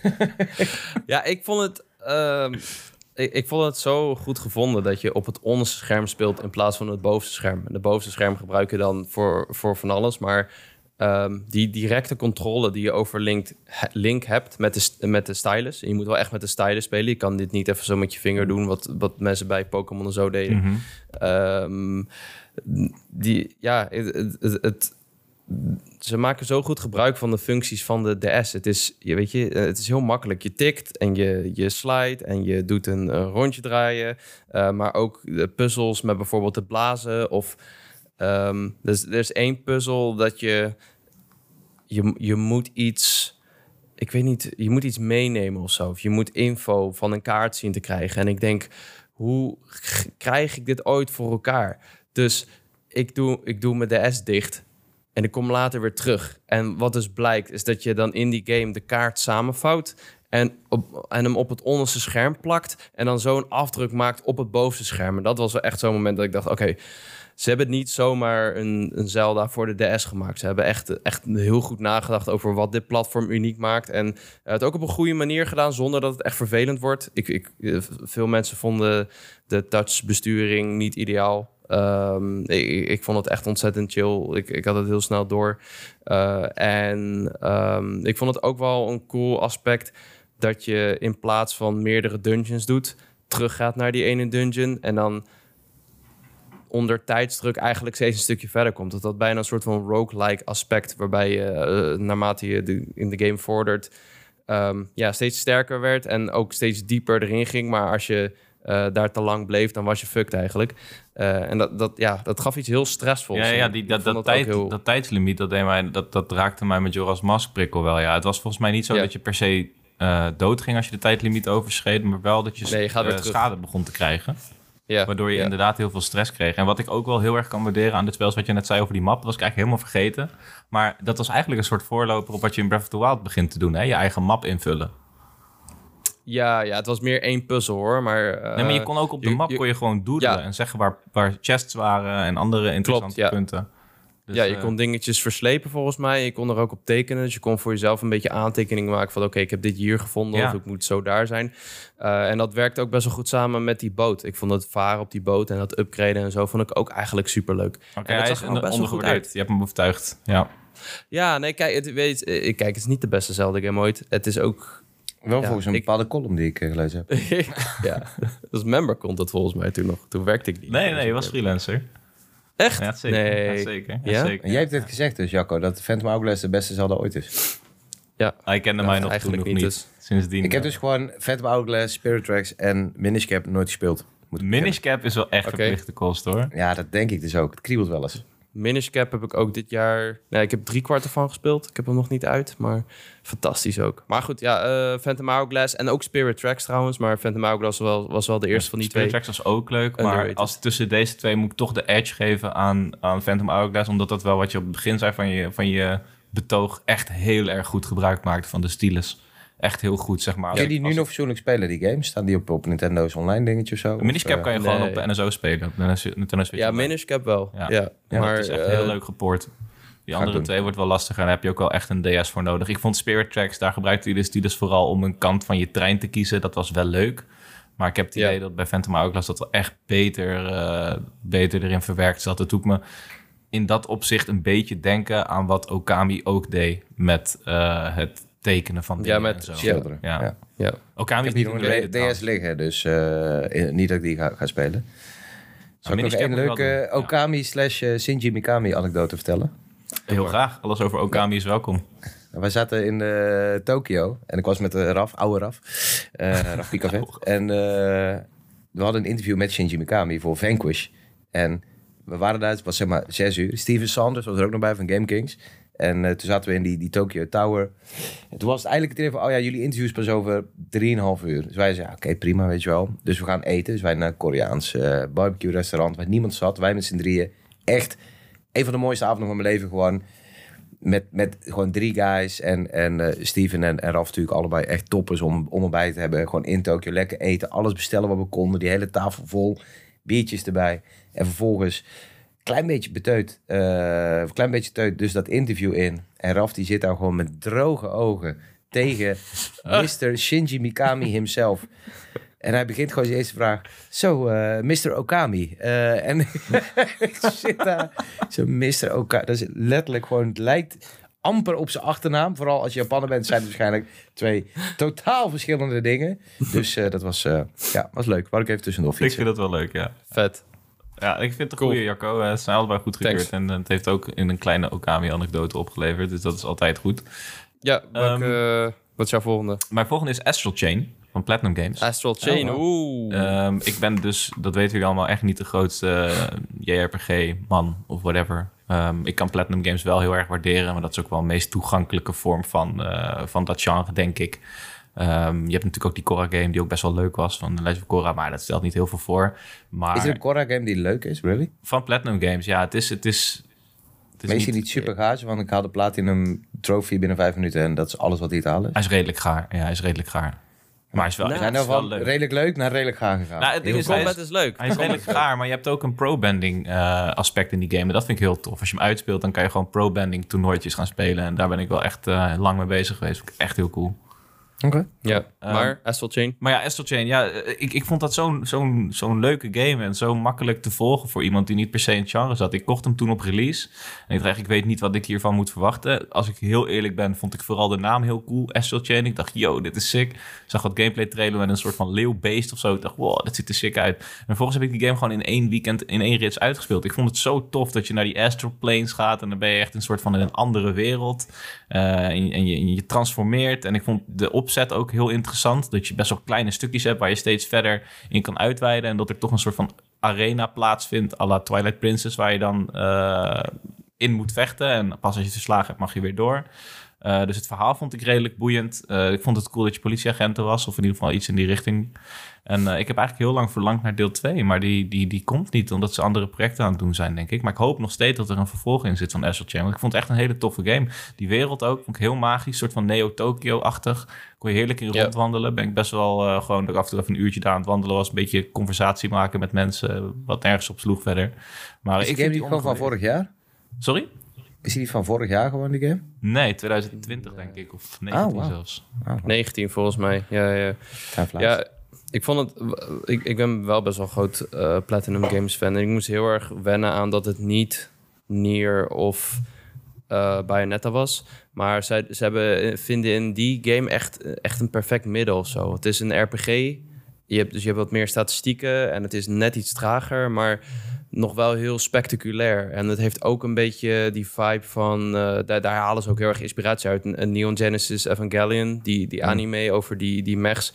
Ja, ik vond het. ehm, ik, ik vond het zo goed gevonden dat je op het onderste scherm speelt in plaats van het bovenste scherm. En de bovenste scherm gebruik je dan voor, voor van alles. Maar ehm, die directe controle die je over Link, he- Link hebt met de, met de stylus. En je moet wel echt met de stylus spelen. Je kan dit niet even zo met je vinger doen, wat, wat mensen bij Pokémon en zo deden. Ehm, die, ja, het, het, het- het- ze maken zo goed gebruik van de functies van de DS. Het is, je weet je, eh, het is heel makkelijk. Je tikt en je, je slide en je doet een, rondje draaien. Eh, maar ook de puzzels met bijvoorbeeld het blazen. Of ehm, dus, er is één puzzel dat je, je... Je moet iets... Ik weet niet, je moet iets meenemen of zo. Of je moet info van een kaart zien te krijgen. En ik denk, hoe krijg ik dit ooit voor elkaar? Dus ik doe, ik doe mijn DS dicht. En ik kom later weer terug. En wat dus blijkt, is dat je dan in die game de kaart samenvouwt. En, en hem op het onderste scherm plakt. En dan zo een afdruk maakt op het bovenste scherm. En dat was wel echt zo'n moment dat ik dacht: oké, ze hebben niet zomaar een, een Zelda voor de DS gemaakt. Ze hebben echt, echt heel goed nagedacht over wat dit platform uniek maakt. En het ook op een goede manier gedaan, zonder dat het echt vervelend wordt. Ik, ik, eh, veel mensen vonden de touchbesturing niet ideaal. Ehm, ik, vond het echt ontzettend chill. Ik, ik had het heel snel door. Eh, en ehm, ik vond het ook wel een cool aspect dat je in plaats van meerdere dungeons doet, teruggaat naar die ene dungeon en dan onder tijdsdruk eigenlijk steeds een stukje verder komt. Dat dat bijna een soort van roguelike aspect, waarbij je eh, naarmate je in de game vordert, ehm, ja, steeds sterker werd en ook steeds dieper erin ging. Maar als je eh, daar te lang bleef, dan was je fucked eigenlijk. Eh, en dat, dat, ja, dat gaf iets heel stressvols. Ja, ja die, dat, dat, tijd, heel- dat tijdslimiet, dat, deed mij, dat, dat raakte mij met Joras Mask prikkel wel. Ja. Het was volgens mij niet zo Ja. dat je per se eh dood ging als je de tijdlimiet overschreed, maar wel dat je Nee, je eh, schade begon te krijgen. ja, Waardoor je ja. inderdaad heel veel stress kreeg. En wat ik ook wel heel erg kan waarderen aan dit spel, is wat je net zei over die map, dat was ik eigenlijk helemaal vergeten. Maar dat was eigenlijk een soort voorloper op wat je in Breath of the Wild begint te doen, hè? je eigen map invullen. Ja, ja, het was meer één puzzel hoor. Maar, eh, nee, maar je kon ook op de je- map je- kon je gewoon doodelen Ja. en zeggen waar, waar chests waren en andere interessante ja. punten. Dus, ja, je eh, kon dingetjes verslepen volgens mij. Je kon er ook op tekenen. Dus je kon voor jezelf een beetje aantekeningen maken van... oké, ik heb dit hier gevonden Ja. of ik moet zo daar zijn. Eh, en dat werkte ook best wel goed samen met die boot. Ik vond het varen op die boot en dat upgraden en zo... vond ik ook eigenlijk superleuk. Oké, en dat hij zag is er best wel goed uit. Je hebt hem overtuigd. Ja. Ja, nee, kijk, het, weet, eh, kijk, het is niet de beste Zelda-game ooit. Het is ook... Wel Ja, volgens een ik- bepaalde column die ik eh, gelezen heb. ja, dat was member content volgens mij toen nog. Toen werkte ik niet. Nee, nee, je was freelancer. Echt? Ja, zeker. Nee. Ja, zeker. Ja? Ja? zeker. En jij hebt dit gezegd dus, Jacco, dat Phantom Hourglass de beste Zelda ooit is. Ja. Hij kende Ja, mij nog toen eigenlijk nog niet, niet. dus. Sindsdien. Ik heb dus gewoon Phantom Hourglass, Spirit Tracks en Minish Cap nooit gespeeld. Moet ik Minish Cap is wel echt Oké. verplichte kost hoor. Ja, dat denk ik dus ook. Het kriebelt wel eens. Minish Cap heb ik ook dit jaar... Nee, ik heb drie kwart ervan gespeeld. Ik heb hem nog niet uit, maar fantastisch ook. Maar goed, ja, eh Phantom Hourglass en ook Spirit Tracks trouwens. Maar Phantom Hourglass was wel, was wel de eerste van die Spirit twee. Tracks was ook leuk, maar als tussen deze twee moet ik toch de edge geven aan, aan Phantom Hourglass, omdat dat wel wat je op het begin zei van je, van je betoog echt heel erg goed gebruik maakt van de stylus. Echt heel goed, zeg maar. Kun je die nu nog fatsoenlijk spelen, die games? Staan die op, op Nintendo's online dingetje of zo? Minish Of, Cap eh, kan je gewoon nee. op de NSO spelen. Op de Nintendo Switch Ja, Online. Minish Cap wel. Ja. Ja, Ja, maar dat is echt eh, heel leuk gepoord. Die andere twee wordt wel lastiger. Daar heb je ook wel echt een DS voor nodig. Ik vond Spirit Tracks, daar gebruikte je de stylus vooral om een kant van je trein te kiezen. Dat was wel leuk. Maar ik heb het Ja. idee dat bij Phantom Hourglass dat wel echt beter, eh, beter erin verwerkt zat. Het doet me in dat opzicht een beetje denken aan wat Okami ook deed met eh, het tekenen van dingen Ja, met en zo. schilderen. Ja. Ja. ja. Okami Ik is heb niet hier nog een een DS liggen, dus eh, niet dat ik die ga, ga spelen. Zal ik nog een leuke ja. Okami slash eh, Shinji Mikami anekdote vertellen? Heel graag. Alles over Okami is welkom. Wij zaten in eh, Tokio en ik was met de Raf, oude Raf, eh Raf Pikavet. en eh, we hadden een interview met Shinji Mikami voor Vanquish. En we waren daar, het was zeg maar zes uur. Steven Sanders was er ook nog bij van Game Kings. En eh, toen zaten we in die, die Tokyo Tower. En toen was het eigenlijk het idee van, oh ja, jullie interviews pas over 3,5 uur. Dus wij zeiden, oké, prima, weet je wel. Dus we gaan eten. Dus wij naar een Koreaans eh, barbecue restaurant waar niemand zat. Wij met z'n drieën. Echt een van de mooiste avonden van mijn leven gewoon met, met gewoon drie guys en, en eh, Steven en, en Raf natuurlijk allebei echt toppers om, om erbij te hebben. Gewoon in Tokio lekker eten, alles bestellen wat we konden. Die hele tafel vol, biertjes erbij. En vervolgens, klein beetje beteut, eh, klein beetje teut, dus dat interview in. En Raf die zit daar gewoon met droge ogen tegen Mr. Shinji Mikami himself. En hij begint gewoon zijn eerste vraag. Zo, eh, Mr. Okami. Eh, en ik zit daar. Zo, Mr. Okami. Dat is letterlijk gewoon, het lijkt amper op zijn achternaam. Vooral als je Japaner bent, zijn het waarschijnlijk twee totaal verschillende dingen. Dus eh, dat was, eh, ja, was leuk. Wou ik even tussendoor Ik fietsen. vind dat wel leuk, ja. Vet. Ja, ik vind het een goede Jacco. Eh, Ze zijn allebei goed gekeurd. En eh, het heeft ook in een kleine Okami-anekdote opgeleverd. Dus dat is altijd goed. Ja, welke, Ehm, eh, wat is jouw volgende? Mijn volgende is Astral Chain van Platinum Games. Astral Chain, Oh, oeh. Ehm, ik ben dus, dat weten jullie allemaal, echt niet de grootste eh, JRPG-man of whatever. Ehm, ik kan Platinum Games wel heel erg waarderen, maar dat is ook wel de meest toegankelijke vorm van, eh, van dat genre, denk ik. Ehm, je hebt natuurlijk ook die Korra-game die ook best wel leuk was van The Legend of Korra, maar dat stelt niet heel veel voor. Maar Is er een Korra game die leuk is, really? van Platinum Games, ja, het is... Het is het is Meestal niet super gaaf, want ik haal de platinum trophy binnen vijf minuten en dat is alles wat hij te halen is. Hij is redelijk gaar. Ja, hij is redelijk gaar. Maar hij is wel, We hij zijn is nou wel van leuk. redelijk leuk naar redelijk gaar gegaan. Nou, het ding is, Combat is leuk. Hij is redelijk gaar, maar je hebt ook een pro-banding eh, aspect in die game. En dat vind ik heel tof. Als je hem uitspeelt, dan kan je gewoon pro-banding toernooitjes gaan spelen. En daar ben ik wel echt eh, lang mee bezig geweest. Vind ik echt heel cool. Oké. Ja, Ehm, maar Astral Chain. Maar ja, Astral Chain, ja, eh, ik, ik vond dat zo'n zo'n zo'n leuke game en zo makkelijk te volgen voor iemand die niet per se in het genre zat. Ik kocht hem toen op release en ik dacht, ik weet niet wat ik hiervan moet verwachten. Als ik heel eerlijk ben, vond ik vooral de naam heel cool, Astral Chain. Ik dacht, yo, dit is sick. Ik zag wat gameplay trailer met een soort van leeuwbeest of zo. Ik dacht, wow, dat ziet er sick uit. En vervolgens heb ik die game gewoon in één weekend, in één rits uitgespeeld. Ik vond het zo tof dat je naar die Astral Planes gaat en dan ben je echt een soort van in een andere wereld. Eh, en, je, en je, je transformeert. En ik vond de ook heel interessant. Dat je best wel kleine stukjes hebt waar je steeds verder in kan uitweiden. En dat er toch een soort van arena plaatsvindt, à la Twilight Princess, waar je dan eh, in moet vechten. En pas als je verslagen hebt, mag je weer door. Eh, dus het verhaal vond ik redelijk boeiend. Eh, ik vond het cool dat je politieagenten was, of in ieder geval iets in die richting. En eh, ik heb eigenlijk heel lang verlangd naar deel 2, maar die, die, die komt niet, omdat ze andere projecten aan het doen zijn, denk ik. Maar ik hoop nog steeds dat er een vervolg in zit van Astral Chain, want ik vond het echt een hele toffe game. Die wereld ook, vond ik heel magisch, soort van Neo-Tokyo-achtig. Kon je heerlijk in rondwandelen. Ben ik best wel gewoon, dat ik af en toe even een uurtje daar aan het wandelen was, een beetje conversatie maken met mensen, wat nergens op sloeg verder. Maar Is die ik game niet gewoon van vorig jaar? Sorry? Is die van vorig jaar gewoon, die game? Nee, 2020 denk ik, of 19 wauw. zelfs. 19 volgens mij. Ja, ja. Ja ik vond het... Ik, ik ben wel best wel een groot eh, Platinum Games fan. En ik moest heel erg wennen aan dat het niet Nier of eh Bayonetta was. Maar zij, ze hebben, vinden in die game echt, echt een perfect middel of zo. Het is een RPG. Je hebt, dus je hebt wat meer statistieken en het is net iets trager, maar nog wel heel spectaculair. En het heeft ook een beetje die vibe van... eh, daar, daar halen ze ook heel erg inspiratie uit. Een, een Neon Genesis Evangelion, die, die anime over die, die mechs.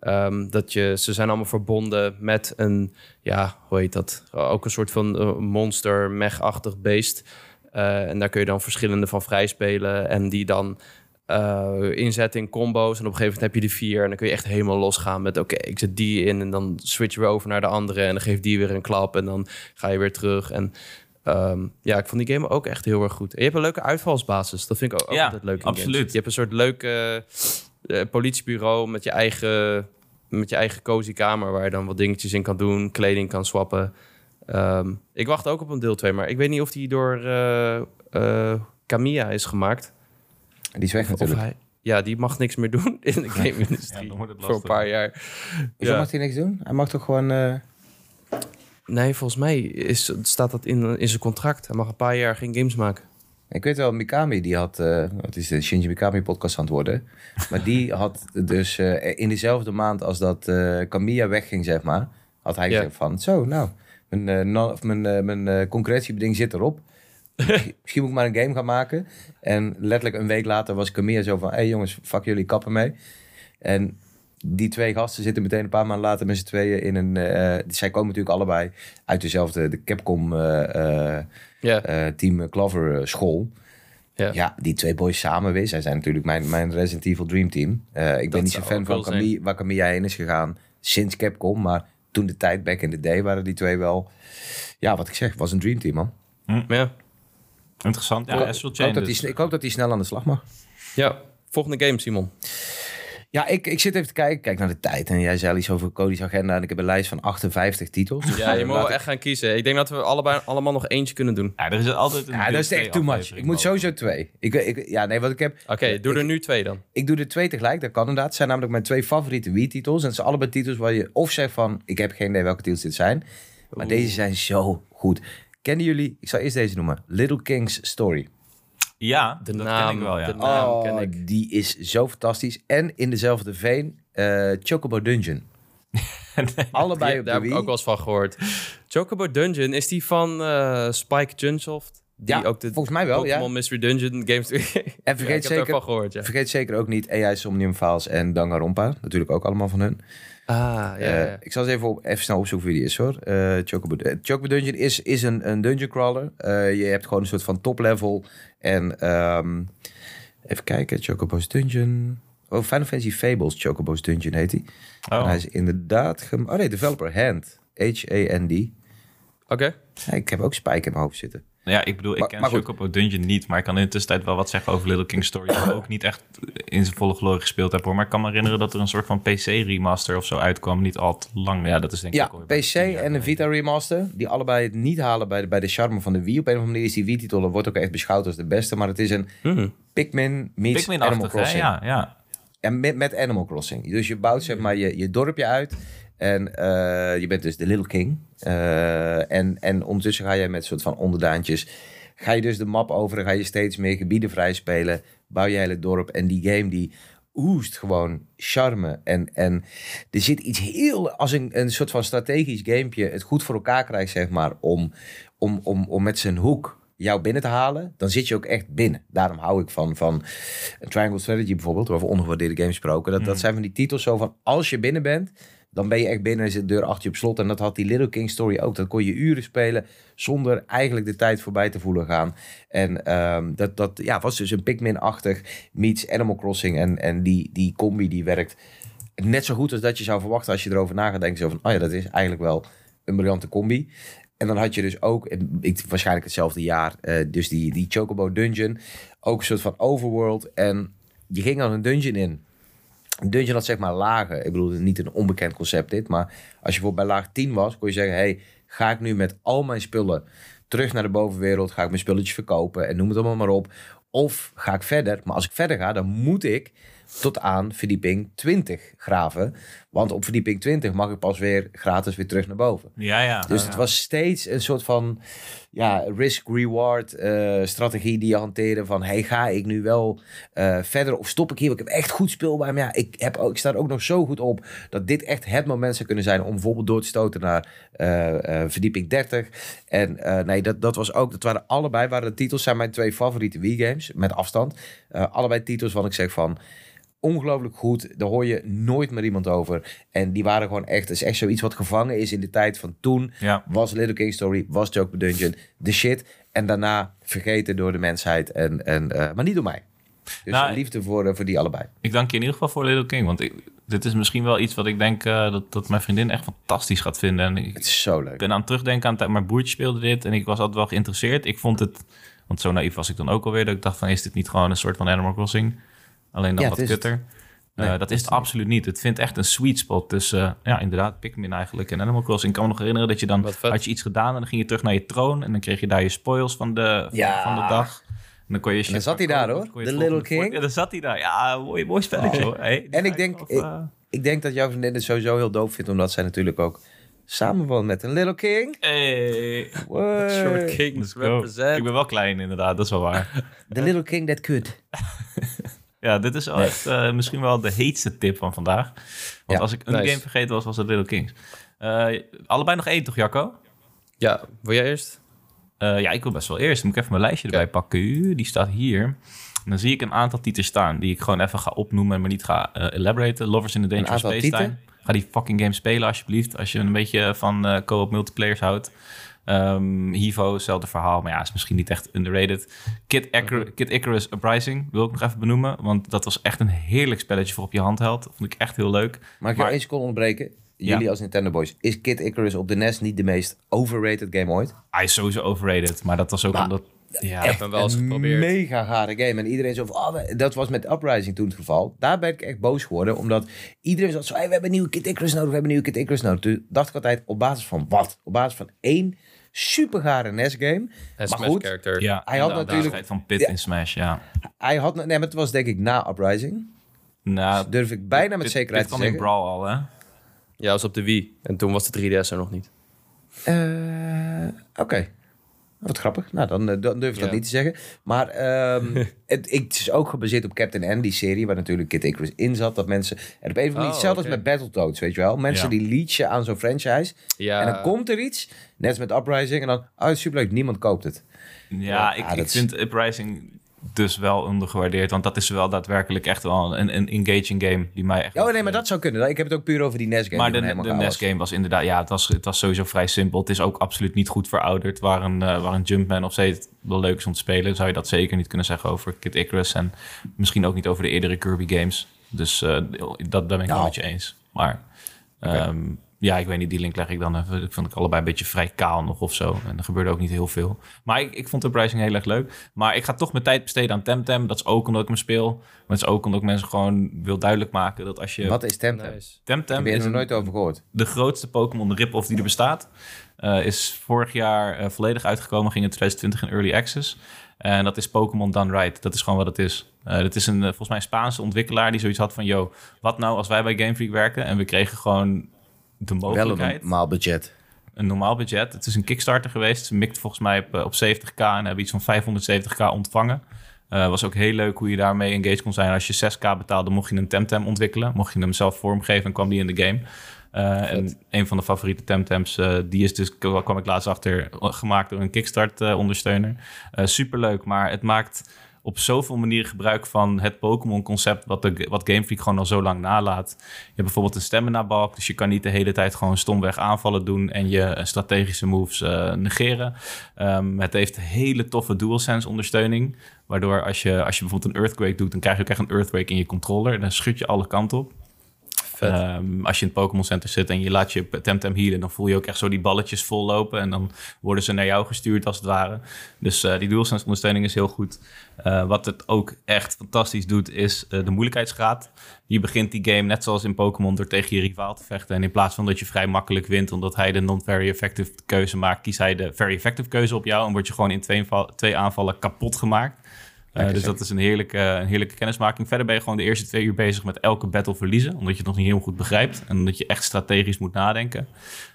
Ehm, dat je, ze zijn allemaal verbonden met een, ja, hoe heet dat? Ook een soort van eh, monster, mech-achtig beest. Eh, en daar kun je dan verschillende van vrijspelen. En die dan eh, inzetten in combo's. En op een gegeven moment heb je die vier. En dan kun je echt helemaal losgaan met... oké, ik zet die in en dan switch je weer over naar de andere. En dan geeft die weer een klap en dan ga je weer terug. En ehm, ja, ik vond die game ook echt heel erg goed. En je hebt een leuke uitvalsbasis. Dat vind ik ook, ook Ja, altijd leuk in absoluut. games. Je hebt een soort leuke eh, politiebureau met je eigen... Met je eigen cozy kamer waar je dan wat dingetjes in kan doen, kleding kan swappen. Ehm, ik wacht ook op een deel 2, maar ik weet niet of die door eh eh, Kamiya is gemaakt. Die is weg Of natuurlijk. hij, ja, die mag niks meer doen in de game-industrie voor een paar jaar. Hoezo Ja. mag hij niks doen? Hij mag toch gewoon... eh, Nee, volgens mij is, staat dat in, in zijn contract. Hij mag een paar jaar geen games maken. Ik weet wel, Mikami, die had... eh het is de Shinji Mikami podcast aan het worden. Maar die had dus eh, in dezelfde maand als dat eh Kamiya wegging, zeg maar... had hij Ja. gezegd van... Zo, nou, mijn, of mijn, mijn concurrentiebeding zit erop. Misschien moet ik maar een game gaan maken. En letterlijk een week later was Kamiya zo van... Hé hey jongens, fuck jullie, kappen mee. En die twee gasten zitten meteen een paar maanden later met z'n tweeën in een... eh, zij komen natuurlijk allebei uit dezelfde de Capcom eh, eh, Team Clover school. ja. Ja, die twee boys samen weer. Zij zijn natuurlijk mijn, mijn Resident Evil Dream Team. Ik ben niet zo zou fan van. Camille, waar Camilla heen is gegaan sinds Capcom. Maar toen de tijd, back in the day, waren die twee wel... Ja, wat ik zeg, was een Dream Team, man. Ja. Interessant. Ja, ik, hoop dat dus. die, ik hoop dat hij snel aan de slag mag. ja, volgende game, Simon. Ja, ik, ik zit even te kijken. Kijk naar de tijd. En jij zei iets over Cody's agenda. En ik heb een lijst van 58 titels. Ja, je moet wel ik- echt gaan kiezen. Ik denk dat we allebei allemaal nog eentje kunnen doen. Ja, er is altijd een Ja, dat is echt too much. Ik moet sowieso twee. Ik, ik, ja, nee, wat ik heb... Oké, doe ik- er nu twee dan. Ik doe er twee tegelijk, dat kan inderdaad. Het zijn namelijk mijn twee favoriete Wii-titels. En het zijn allebei titels waar je of zegt van... ik heb geen idee welke titels dit zijn. Maar Oeh. deze zijn zo goed. Kennen jullie, ik zal eerst deze noemen... Little King's Story. Ja, De dat naam, ken ik wel, ja. de naam oh, ken ik. die is zo fantastisch. En in dezelfde veen, eh, Chocobo Dungeon. Allebei Die- op daar heb ik ook wel eens van gehoord. Chocobo Dungeon, is die van eh, Spike Chunsoft? Die Ja, ook de volgens mij wel, Pokémon ja. Mystery Dungeon games... En Ja, vergeet, ik heb zeker, gehoord, ja. vergeet zeker ook niet AI Somnium Files en Danganronpa. Natuurlijk ook allemaal van hun. Ah, ja, Eh, ja. ik zal eens even, op, even snel opzoeken wie die is hoor. Eh Chocobo, eh, Chocobo Dungeon is, is een, een dungeon crawler. Je hebt gewoon een soort van top level. En ehm, even kijken, Chocobo's Dungeon. Oh, Final Fantasy Fables Chocobo's Dungeon heet hij. En Oh. hij is inderdaad... Oh nee, developer Hand. H-A-N-D. Oké. Ja, ik heb ook Spike in mijn hoofd zitten. Ja, ik bedoel, ik Maar- ken maar Dungeon niet, maar ik kan in de tussentijd wel wat zeggen over Little King Story. Die ik ook niet echt in zijn volle glorie gespeeld heb hoor. Maar ik kan me herinneren dat er een soort van PC-remaster of zo uitkwam. Niet al te lang. Ja, dat is denk ik Ja, ook PC en een geleden. Vita remaster. Die allebei het niet halen bij de, bij de charme van de Wii. Op een of andere manier is die Wii-titel... wordt ook echt beschouwd als de beste. Maar het is een Mhm. Pikmin meets Animal Pikmin-achtig, hè? Crossing. Ja, ja. En met, met Animal Crossing. Dus je bouwt zeg maar je, je dorpje uit. En eh, je bent dus de Little King. Eh, en, en ondertussen ga je met soort van onderdaantjes... Ga je dus de map over en ga je steeds meer gebieden vrij spelen. Bouw je hele dorp. En die game die oest gewoon charme. En, en er zit iets heel... Als een, een soort van strategisch gamepje het goed voor elkaar krijgt, zeg maar... Om, om, om, om met zijn hoek jou binnen te halen, dan zit je ook echt binnen. Daarom hou ik van, van Triangle Strategy bijvoorbeeld, over ondergewaardeerde games gesproken. Dat, dat zijn van die titels zo van, als je binnen bent, dan ben je echt binnen en zit de deur achter je op slot. En dat had die Little King Story ook. Dat kon je uren spelen zonder eigenlijk de tijd voorbij te voelen gaan. En ehm, dat, dat ja, was dus een Pikmin-achtig meets Animal Crossing. En, en die, die combi die werkt net zo goed als dat je zou verwachten als je erover na gaat denken. Zo van, oh ja, dat is eigenlijk wel een briljante combi. En dan had je dus ook, ik, waarschijnlijk hetzelfde jaar, eh, dus die, die Chocobo Dungeon. Ook een soort van overworld. En je ging dan een dungeon in. Dungeon had zeg maar lagen. Ik bedoel, niet een onbekend concept dit. Maar als je bijvoorbeeld bij laag 10 was, kon je zeggen... hey, ga ik nu met al mijn spullen terug naar de bovenwereld? Ga ik mijn spulletjes verkopen? En noem het allemaal maar op. Of ga ik verder? Maar als ik verder ga, dan moet ik tot aan verdieping 20 graven. Want op verdieping 20 mag ik pas weer gratis weer terug naar boven. Ja, ja. Dus het was steeds een soort van ja, risk-reward uh, strategie die je hanteerde. Van, hey, ga ik nu wel uh, verder of stop ik hier? Ik heb echt goed speelbaar. Maar ja, ik, heb ook, ik sta er ook nog zo goed op dat dit echt het moment zou kunnen zijn om bijvoorbeeld door te stoten naar uh, verdieping 30. En nee, dat, dat was ook, dat waren allebei, waren de titels, zijn mijn twee favoriete Wii-games, met afstand. allebei titels van ik zeg van ongelooflijk goed. Daar hoor je nooit meer iemand over. En die waren gewoon echt, het is echt zoiets wat gevangen is in de tijd van toen. Ja. Was Little King Story, was Joke Dungeon, de shit. En daarna vergeten door de mensheid, en, en, uh, maar niet door mij. Dus Nou, liefde voor, uh, voor die allebei. Ik dank je in ieder geval voor Little King. Want ik, dit is misschien wel iets wat ik denk uh, dat, dat mijn vriendin echt fantastisch gaat vinden. En ik Het is zo leuk. ben aan het terugdenken aan het Mijn broertje speelde dit en ik was altijd wel geïnteresseerd. Ik vond het, want zo naïef was ik dan ook alweer, dat ik dacht van is dit niet gewoon een soort van Animal Crossing? Alleen dan Ja, wat kutter. Nee, Eh, dat is het absoluut niet. Het vindt echt een sweet spot tussen, eh, ja, inderdaad, Pikmin eigenlijk en Animal Crossing. Ik kan me nog herinneren dat je dan, had je iets gedaan en dan ging je terug naar je troon en dan kreeg je daar je spoils van de, Ja. van de dag. En dan kon je shit dan zat hij daar, hoor. De Little King. Ja, dan zat hij daar. Ja, mooi, mooi spelletje hoor. Hey, die En ik denk- even- Ik denk dat jouw vriendin het sowieso heel doof vindt, omdat zij natuurlijk ook samen woont met een Little King. Hey, What? Short King represent. Ik ben wel klein inderdaad, dat is wel waar. The Little King that could. Ja, dit is echt eh, misschien wel de heetste tip van vandaag. Want Ja, als ik een nice. game vergeten was, was het Little Kings. Eh, allebei nog één toch, Jacco? Ja, wil jij eerst? Eh, ja, ik wil best wel eerst. Dan moet ik even mijn lijstje erbij pakken. Die staat hier. En dan zie ik een aantal titels staan die ik gewoon even ga opnoemen, maar niet ga elaboraten. Lovers in the Dangerous Space Time. Ga die fucking game spelen alsjeblieft, als je een beetje van co-op multiplayers houdt. Ehm Hivo, hetzelfde verhaal, maar ja, is misschien niet echt underrated. Kid, Icar- Kid Icarus Uprising wil ik nog even benoemen, want dat was echt een heerlijk spelletje voor op je handheld. Dat vond ik echt heel leuk. Mag ik Maar- jou één seconde onderbreken? Jullie Ja. als Nintendo Boys. Is Kid Icarus op de NES niet de meest overrated game ooit? Hij is sowieso overrated, maar dat was ook Maar- omdat... Ja, Ik heb hem wel eens een geprobeerd. mega gare game. En iedereen zo van, oh, dat was met Uprising toen het geval. Daar ben ik echt boos geworden. Omdat iedereen zat zo, hey, we hebben een nieuwe Kid Icarus nodig. We hebben een nieuwe Kid Icarus nodig. Toen dacht ik altijd, op basis van wat? Op basis van één super gare NES game. En Maar Smash goed, character. ja Hij had natuurlijk- van Pit Ja. in Smash, ja. Hij had, nee, maar het was denk ik na Uprising. Nou, Durf ik bijna met zekerheid dit te kwam in zeggen. Brawl al, hè? Ja, was op de Wii. En toen was de 3DS er nog niet. Eh, Oké. Wat grappig. Nou, dan, eh, dan durf ik dat niet te zeggen. Maar ehm, het, het is ook gebaseerd op Captain N, die serie, waar natuurlijk Kid Icarus in zat. Dat mensen, en op een of andere manier, Oh, hetzelfde oké. als met Battletoads, weet je wel. Mensen Ja. die leechen aan zo'n franchise. Ja, En dan komt er iets, net als met Uprising, en dan, oh, superleuk, niemand koopt het. Ja, Ja, ik, ah, ik vind Uprising dus wel ondergewaardeerd. Want dat is wel daadwerkelijk echt wel een, een engaging game die mij echt... Oh nee, maar dat zou kunnen. Ik heb het ook puur over die NES game. Maar de, de helemaal gaaf was. Inderdaad... Ja, het was, het was sowieso vrij simpel. Het is ook absoluut niet goed verouderd. Waar een, eh, waar een Jumpman of steeds wel leuk is om te spelen... zou je dat zeker niet kunnen zeggen over Kid Icarus. En misschien ook niet over de eerdere Kirby-games. Dus eh, dat, daar ben ik wel Nou. met je eens. Maar ehm, ja, ik weet niet, die link leg ik dan even. Ik vond ik allebei een beetje vrij kaal nog of zo. En er gebeurde ook niet heel veel. Maar ik, ik vond Uprising heel erg leuk. Maar ik ga toch mijn tijd besteden aan Temtem. Dat is ook omdat ik hem speel. Maar het is ook omdat ik mensen gewoon wil duidelijk maken... dat als je... Wat is Temtem? nice. Temtem Heb je is er een- nooit over gehoord? de grootste Pokémon rip-off die er bestaat. Eh, is vorig jaar eh, volledig uitgekomen, ging in 2020 in Early Access. En dat is Pokémon Done Right. Dat is gewoon wat het is. Uh, het is een, volgens mij een Spaanse ontwikkelaar die zoiets had van... yo, wat nou als wij bij Game Freak werken... en we kregen gewoon de mogelijkheid... Wel een normaal budget. Een normaal budget. Het is een Kickstarter geweest. Ze mikt volgens mij op, op 70k en hebben iets van 570k ontvangen. Uh, was ook heel leuk hoe je daarmee engaged kon zijn. Als je 6k betaalde, mocht je een Temtem ontwikkelen. Mocht je hem zelf vormgeven en kwam die in de game. Uh, en een van de favoriete Temtems, uh, die is dus, kwam ik laatst achter, gemaakt door een Kickstart-ondersteuner. superleuk, maar het maakt op zoveel manieren gebruik van het Pokémon-concept, wat, de, wat Game Freak gewoon al zo lang nalaat. Je hebt bijvoorbeeld een stamina-balk, dus je kan niet de hele tijd gewoon stomweg aanvallen doen en je strategische moves uh, negeren. Um, het heeft hele toffe DualSense-ondersteuning, waardoor als je, als je bijvoorbeeld een Earthquake doet, dan krijg je ook echt een Earthquake in je controller. En dan schud je alle kanten op. Um, als je in het Pokémon Center zit en je laat je Temtem healen, dan voel je ook echt zo die balletjes vollopen. En dan worden ze naar jou gestuurd als het ware. Dus uh, die DualSense ondersteuning is heel goed. Uh, wat het ook echt fantastisch doet, is uh, de moeilijkheidsgraad. Je begint die game net zoals in Pokémon door tegen je rivaal te vechten. En in plaats van dat je vrij makkelijk wint, omdat hij de non-very effective keuze maakt, kiest hij de very effective keuze op jou. En word je gewoon in twee, twee aanvallen kapot gemaakt. Uh, dus dat is een heerlijke, een heerlijke kennismaking. Verder ben je gewoon de eerste twee uur bezig met elke battle verliezen. Omdat je het nog niet heel goed begrijpt. En omdat je echt strategisch moet nadenken.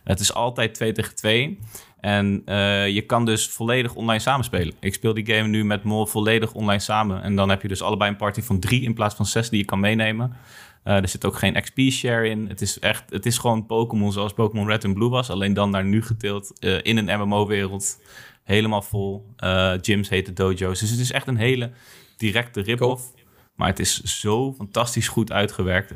Het is altijd 2 tegen 2. En uh, je kan dus volledig online samenspelen. Ik speel die game nu met Mol volledig online samen. En dan heb je dus allebei een party van drie in plaats van zes die je kan meenemen. Uh, er zit ook geen XP-share in. Het is, echt, het is gewoon Pokémon zoals Pokémon Red en Blue was. Alleen dan naar nu geteeld in een MMO-wereld helemaal vol. Uh, gyms heten dojo's. Dus het is echt een hele directe rip-off. Maar het is zo fantastisch goed uitgewerkt.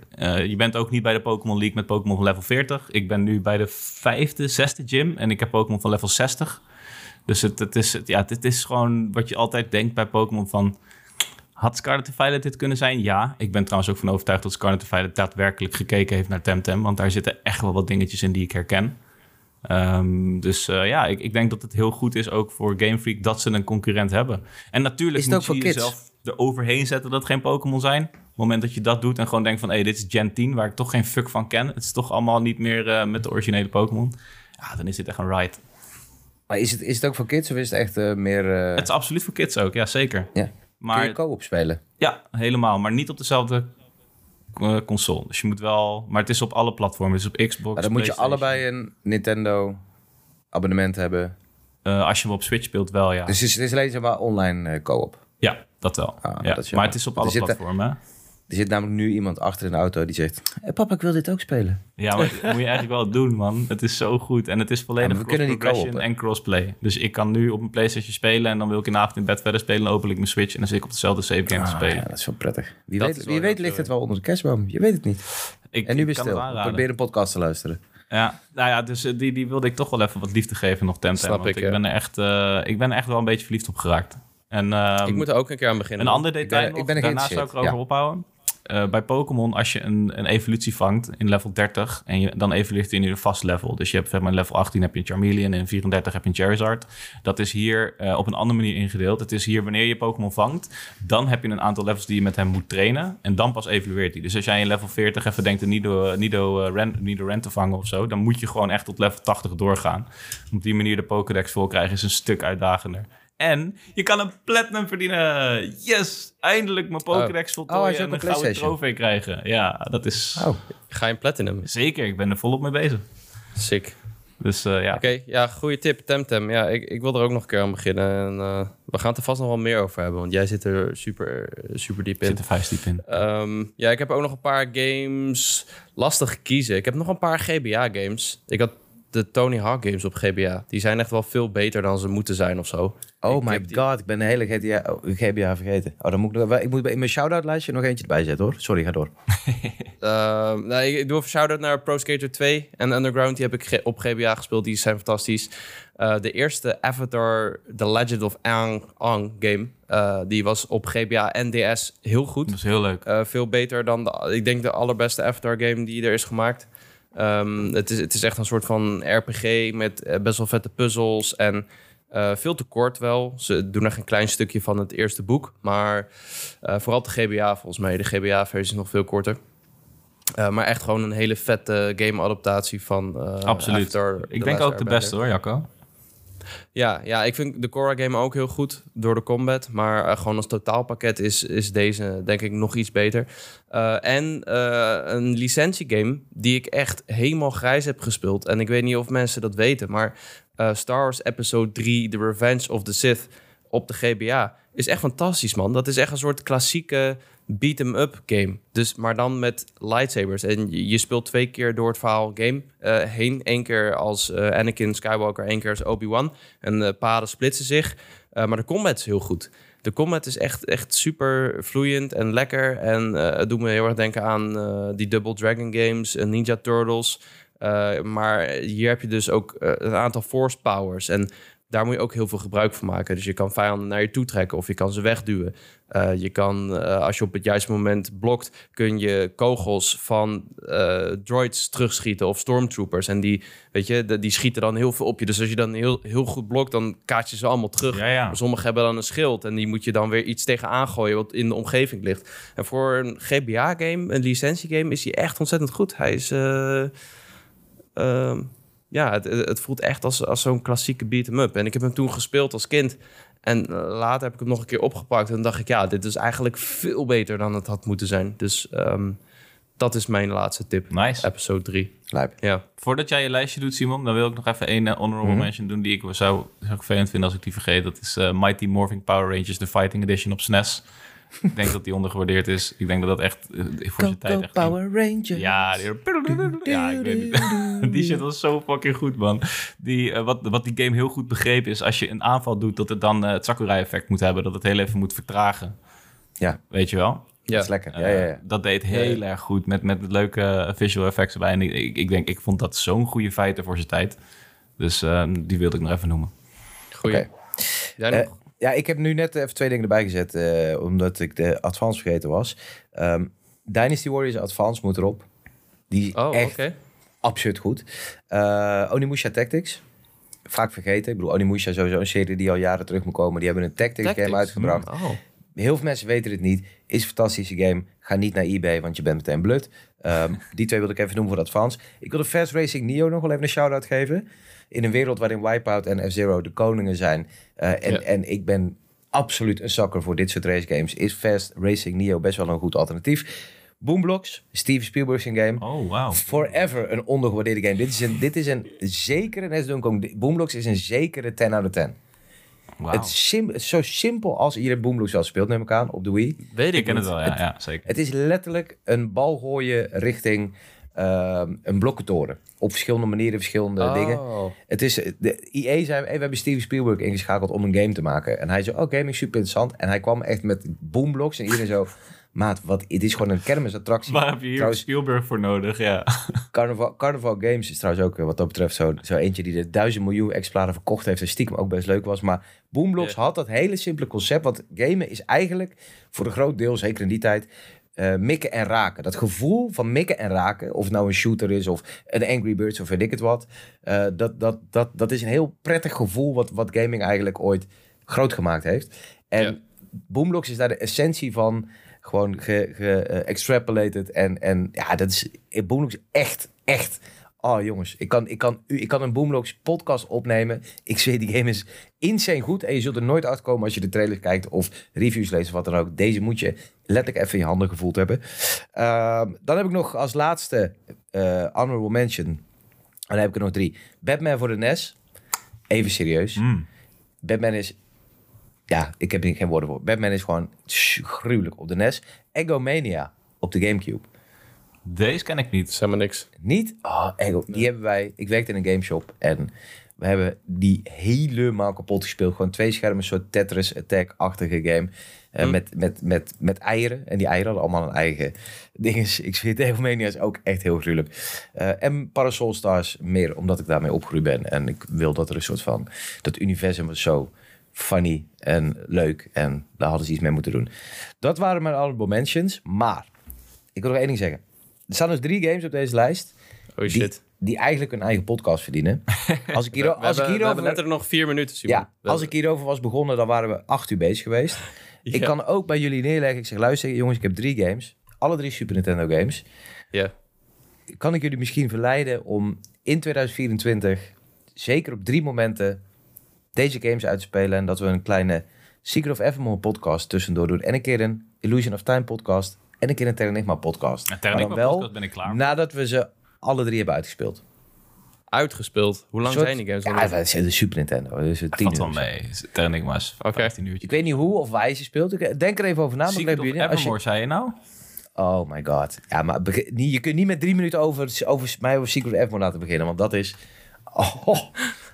Je bent ook niet bij de Pokémon League met Pokémon van level 40. Ik ben nu bij de vijfde, zesde gym. En ik heb Pokémon van level 60. Dus het, het, is, ja, het is gewoon wat je altijd denkt bij Pokémon van... Had Scarlet Violet dit kunnen zijn? Ja. Ik ben trouwens ook van overtuigd dat Scarlet Violet daadwerkelijk gekeken heeft naar Temtem. Want daar zitten echt wel wat dingetjes in die ik herken. Um, dus uh, ja, ik, ik, denk dat het heel goed is ook voor Game Freak dat ze een concurrent hebben. En natuurlijk moet je jezelf er overheen zetten dat het geen Pokémon zijn. Op het moment dat je dat doet en gewoon denkt van... hé, hey, dit is Gen 10, waar ik toch geen fuck van ken. Het is toch allemaal niet meer uh, met de originele Pokémon. Ja, dan is dit echt een ride. Maar is het, is het ook voor kids of is het echt uh, meer... Het is absoluut voor kids ook, ja zeker. Ja. Maar, Kun je co-op spelen? Ja, helemaal. Maar niet op dezelfde uh, console. Dus je moet wel... Maar het is op alle platformen. Dus op Xbox, maar dan moet je allebei een Nintendo abonnement hebben. Uh, als je hem op Switch speelt, wel, ja. Dus het is, het is alleen maar online uh, co-op? Ja, dat wel. Ah, ja. Dat maar het is op alle platformen. Er zit namelijk nu iemand achter in de auto die zegt... Hey, papa, ik wil dit ook spelen. Ja, maar dat moet je eigenlijk wel doen, man. Het is zo goed. En het is volledig ja, cross-progression en crossplay. Dus ik kan nu op een Playstation spelen... en dan wil ik in de avond in bed verder spelen... open ik mijn Switch en dan zit ik op dezelfde save game ah, te spelen. Ja, dat is wel prettig. Wie dat weet, wie weet ligt het wel onder de kerstboom. Je weet het niet. Ik, en nu weer stil. Probeer een podcast te luisteren. Ja, nou ja, dus die, die wilde ik toch wel even wat liefde geven nog Temtem. Snap ik, ik, ben er echt, uh, ik ben er echt wel een beetje verliefd op geraakt. En, um, ik moet er ook een keer aan beginnen. Een ander detail ik ben, ik ben daarna zou ik erover ja. ophouden. Uh, bij Pokémon, als je een, een evolutie vangt in level 30 en je, dan evolueert hij in een vast level. Dus je hebt zeg maar in level 18 heb je een Charmeleon en in 34 heb je een Charizard. Dat is hier uh, op een andere manier ingedeeld. Het is hier wanneer je Pokémon vangt, dan heb je een aantal levels die je met hem moet trainen en dan pas evolueert hij. Dus als jij in level 40 even denkt een Nido, Nido, uh, Ren, Nido te vangen of zo, dan moet je gewoon echt tot level 80 doorgaan. Op die manier de Pokédex vol krijgen is een stuk uitdagender. En je kan een platinum verdienen. Yes! Eindelijk mijn Pokédex oh. voltooien oh, en een gouden trofee krijgen. Ja, dat is... Oh, ga je een platinum? Zeker, ik ben er volop mee bezig. Sick. Dus uh, ja. Oké, ja, goede tip, Temtem. Ja, ik, ik wil er ook nog een keer aan beginnen. En, uh, we gaan het er vast nog wel meer over hebben, want jij zit er super, super diep in. Zit er vijf diep in. Um, ja, ik heb ook nog een paar games lastig kiezen. Ik heb nog een paar GBA-games. Ik had de Tony Hawk games op GBA. Die zijn echt wel veel beter dan ze moeten zijn of zo. Oh my god, ik ben de hele GTA, oh, GBA vergeten. Oh, dan moet ik, ik moet in mijn shout-out lijstje nog eentje erbij zetten hoor. Sorry, ga door. uh, nee, ik doe even shout-out naar Pro Skater 2 en Underground. Die heb ik op GBA gespeeld. Die zijn fantastisch. Uh, de eerste Avatar The Legend of Aang, Aang game. Uh, die was op GBA en DS heel goed. Dat is heel leuk. Uh, veel beter dan, de, ik denk, de allerbeste Avatar game die er is gemaakt. Um, het, is, het is echt een soort van RPG met uh, best wel vette puzzels en uh, veel te kort wel. Ze doen echt een klein stukje van het eerste boek, maar uh, vooral de GBA volgens mij. De GBA-versie is nog veel korter. maar echt gewoon een hele vette game-adaptatie van Absoluut. After, Ik denk ook de beste hoor, Jacco. Ja, ja, ik vind de Korra game ook heel goed door de combat. Maar eh, gewoon als totaalpakket is, is deze denk ik nog iets beter. Eh, en eh, een licentiegame die ik echt helemaal grijs heb gespeeld. En ik weet niet of mensen dat weten, maar Star Wars Episode 3, The Revenge of the Sith op de GBA is echt fantastisch, man. Dat is echt een soort klassieke beat-em-up game. Dus, maar dan met lightsabers. En je, speelt twee keer door het verhaal game eh, heen. Eén keer als eh, Anakin Skywalker, één keer als Obi-Wan. En de paden splitsen zich. Eh, maar de combat is heel goed. De combat is echt, echt super vloeiend en lekker. En eh, het doet me heel erg denken aan eh, die Double Dragon games, Ninja Turtles. Eh, maar hier heb je dus ook eh, een aantal force powers. En daar moet je ook heel veel gebruik van maken. Dus je kan vijanden naar je toe trekken of je kan ze wegduwen. Eh, je kan, eh, als je op het juiste moment blokt, kun je kogels van eh, droids terugschieten of stormtroopers. En die, weet je, de- die schieten dan heel veel op je. Dus als je dan heel, heel goed blokt, dan kaart je ze allemaal terug. Ja, Sommigen hebben dan een schild en die moet je dan weer iets tegenaan gooien wat in de omgeving ligt. En voor een GBA-game, een licentiegame, is hij echt ontzettend goed. Hij is... eh, ehm, ja, het, het voelt echt als, als zo'n klassieke beat-em-up. En ik heb hem toen gespeeld als kind. En eh, later heb ik hem nog een keer opgepakt. En dan dacht ik, ja, dit is eigenlijk veel beter dan het had moeten zijn. Dus ehm, dat is mijn laatste tip. Nice. Episode 3. Lijp. Ja. Voordat jij je lijstje doet, Simon, dan wil ik nog even één eh, honorable Mhm. mention doen die ik zou, zou ik vervelend vinden als ik die vergeet. Dat is eh, Mighty Morphing Power Rangers, de Fighting Edition op SNES. Ik denk dat die ondergewaardeerd is. Ik denk dat dat echt eh, voor zijn tijd echt... Ranger. Ja, die, ja, ik weet niet. die shit was zo fucking goed, man. Die, eh, wat, wat die game heel goed begreep is, als je een aanval doet, dat het dan eh, het Sakurai-effect moet hebben. Dat het heel even moet vertragen. Ja, Weet je wel? dat Ja. is lekker. Ja, ja, ja. Dat deed heel erg goed met, met leuke visual effects erbij. En ik, ik, ik denk, ik vond dat zo'n goede feiten voor zijn tijd. Dus eh, die wilde ik nog even noemen. Goeie. Jij Eh, nog? Ja, ik heb nu net even twee dingen erbij gezet, eh, omdat ik de Advance vergeten was. Ehm, Dynasty Warriors Advance moet erop. Die is oh, oké. echt absurd goed. Eh Onimusha Tactics. Vaak vergeten. Ik bedoel, Onimusha is sowieso een serie die al jaren terug moet komen. Die hebben een Tactics, Tactics. game uitgebracht. Oh. Heel veel mensen weten het niet. Is een fantastische game. Ga niet naar eBay, want je bent meteen blut. Ehm, die twee wilde ik even noemen voor Advance. Ik wil de Fast Racing Neo nog wel even een shout-out geven. In een wereld waarin Wipeout en F-Zero de koningen zijn. eh, en, Ja. en ik ben absoluut een zakker voor dit soort race games. Is Fast Racing Neo best wel een goed alternatief. Boomblocks, Steven Spielberg's game. Oh, wauw. Forever een ondergewaardeerde game. Dit is een, dit is een zekere, net als Kong, Boomblocks is een zekere 10 out of 10. Het, is sim- zo simpel als je Boomblocks wel speelt, neem ik aan, op de Wii. Weet ik, Ik ken het wel, ja, ja zeker. Het is letterlijk een bal gooien richting ehm, een blokkentoren. Op verschillende manieren, verschillende Oh. dingen. Het is, de EA zei, hey, we hebben Steven Spielberg ingeschakeld om een game te maken. En hij zei, oh, gaming is super interessant. En hij kwam echt met boomblocks en iedereen zo... Maat, wat, het is gewoon een kermisattractie. Waar heb je hier Trouwens- Spielberg voor nodig? Ja. Carnival, Carnival Games is trouwens ook eh, wat dat betreft zo, zo eentje die de duizend miljoen exemplaren verkocht heeft. En stiekem ook best leuk was. Maar Boomblocks had dat hele simpele concept. Want gamen is eigenlijk voor een groot deel, zeker in die tijd, eh, mikken en raken. Dat gevoel van mikken en raken, of het nou een shooter is of een Angry Birds of weet ik het wat. eh, dat, dat, dat, dat is een heel prettig gevoel wat, wat gaming eigenlijk ooit groot gemaakt heeft. En Ja. Boomblocks is daar de essentie van gewoon ge-extrapolated. en, en ja, dat is in Boomblocks echt, echt... Oh jongens, ik kan, ik, kan, u- ik kan een Boomblocks podcast opnemen. Ik zweer, die game is insane goed. En je zult er nooit uitkomen als je de trailer kijkt of reviews leest of wat dan ook. Deze moet je letterlijk even in je handen gevoeld hebben. Ehm, dan heb ik nog als laatste eh honorable mention. En dan heb ik er nog drie. Batman voor de NES. Even serieus. Mm. Batman is... Ja, ik heb hier geen woorden voor. Batman is gewoon gruwelijk op de NES. Egomania op de Gamecube. Deze ken ik niet. Zeg maar niks. Niet? Oh. Die hebben wij... Ik werkte in een gameshop en we hebben die helemaal kapot gespeeld. Gewoon twee schermen, een soort Tetris Attack-achtige game. Hm. met, met, met, met eieren. En die eieren hadden allemaal een eigen ding. Ik vind Egomania is ook echt heel gruwelijk. Eh, en Parasol Stars meer, omdat ik daarmee opgegroeid ben. En ik wil dat er een soort van... Dat universum was zo funny en leuk. En daar hadden ze iets mee moeten doen. Dat waren mijn honorable mentions. Maar, ik wil nog één ding zeggen. Er staan dus drie games op deze lijst Oh die, shit. die eigenlijk een eigen podcast verdienen. Als ik, hier, we als ik hebben, we hierover, hebben letterlijk nog vier minuten, Simon. ja, als ik hierover was begonnen, dan waren we acht uur bezig geweest. Ik kan ook bij jullie neerleggen. Ik zeg, luister jongens, ik heb drie games. Alle drie Super Nintendo games. Ja. Kan ik jullie misschien verleiden om in 2024, zeker op drie momenten, deze games uit te spelen. En dat we een kleine Secret of Evermore podcast tussendoor doen. En een keer een Illusion of Time podcast. En een keer een Terranigma podcast. En Maar dan Terranigma wel podcast ben ik klaar. nadat we ze alle drie hebben uitgespeeld. Uitgespeeld. Hoe lang Een soort- zijn die games? Ja, dat is de Super Nintendo. Dus het Valt wel mee. Terranigma is Oké. 15 uurtjes. Ik weet niet hoe of waar je ze speelt. Ik denk er even over na. Secret of jullie. Als je, Evermore, zei je nou? oh my god. Ja, maar je kunt niet met drie minuten over, over mij over Secret of Evermore laten beginnen. Want dat is... Oh,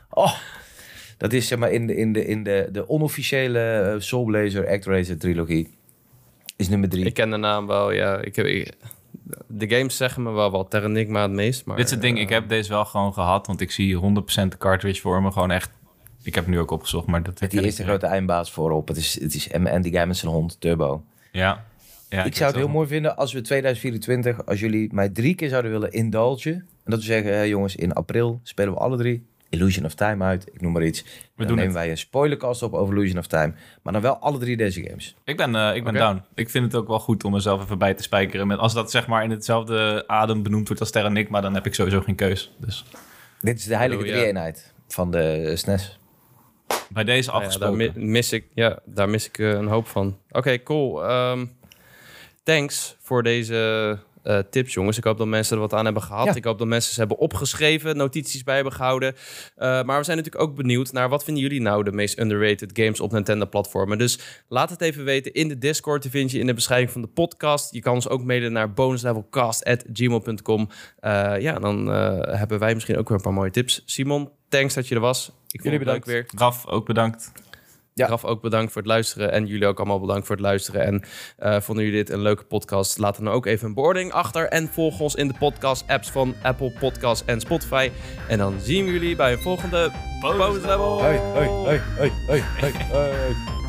oh. Dat is zeg maar in de, in de, in de, de onofficiële eh, Soul Blazer ActRaiser trilogie. Is nummer drie. Ik ken de naam wel, ja. Ik heb, ik- de games zeggen me wel wat. Terranigma het meest, maar... Dit is het ding, eh, ik heb deze wel gewoon gehad, want ik zie 100% de cartridge voor me gewoon echt... Ik heb het nu ook opgezocht, maar dat met die eerste grote eindbaas voorop. Het is, het is en Andy Guy met zijn hond, Turbo. Ja. ja ik zou het heel mooi vinden als we 2024, als jullie mij drie keer zouden willen indulgen. En dat we zeggen, jongens, in april spelen we alle drie Illusion of Time uit. Ik noem maar iets. We dan doen nemen het. wij een spoilercast op over Illusion of Time. Maar dan wel alle drie deze games. Ik ben, eh, ik ben down. Ik vind het ook wel goed om mezelf even bij te spijkeren. Met, als dat zeg maar in hetzelfde adem benoemd wordt als Terranigma, dan heb ik sowieso geen keus. Dus Dit is de heilige ja. drie-eenheid van de E SNES. bij deze Nou ja, daar afgesproken. mi- mis ik, ja, daar mis ik eh, een hoop van. Oké, cool. Ehm, thanks voor deze eh, tips, jongens. Ik hoop dat mensen er wat aan hebben gehad. Ja. Ik hoop dat mensen ze hebben opgeschreven, notities bij hebben gehouden. Eh, maar we zijn natuurlijk ook benieuwd naar wat vinden jullie nou de meest underrated games op Nintendo-platformen. Dus laat het even weten in de Discord. Die vind je in de beschrijving van de podcast. Je kan ons ook mailen naar bonuslevelcast.gmail.com. Eh ja, dan eh, hebben wij misschien ook weer een paar mooie tips. Simon, thanks dat je er was. Ik vond Jullie het leuk bedankt. weer. Raf, ook bedankt. Ja. Graf ook bedankt voor het luisteren. En jullie ook allemaal bedankt voor het luisteren. En eh, vonden jullie dit een leuke podcast? Laat dan ook even een beoordeling achter. En volg ons in de podcast-apps van Apple Podcasts en Spotify. En dan zien we jullie bij een volgende bonus level. Hoi, hoi, hoi, hoi, hoi.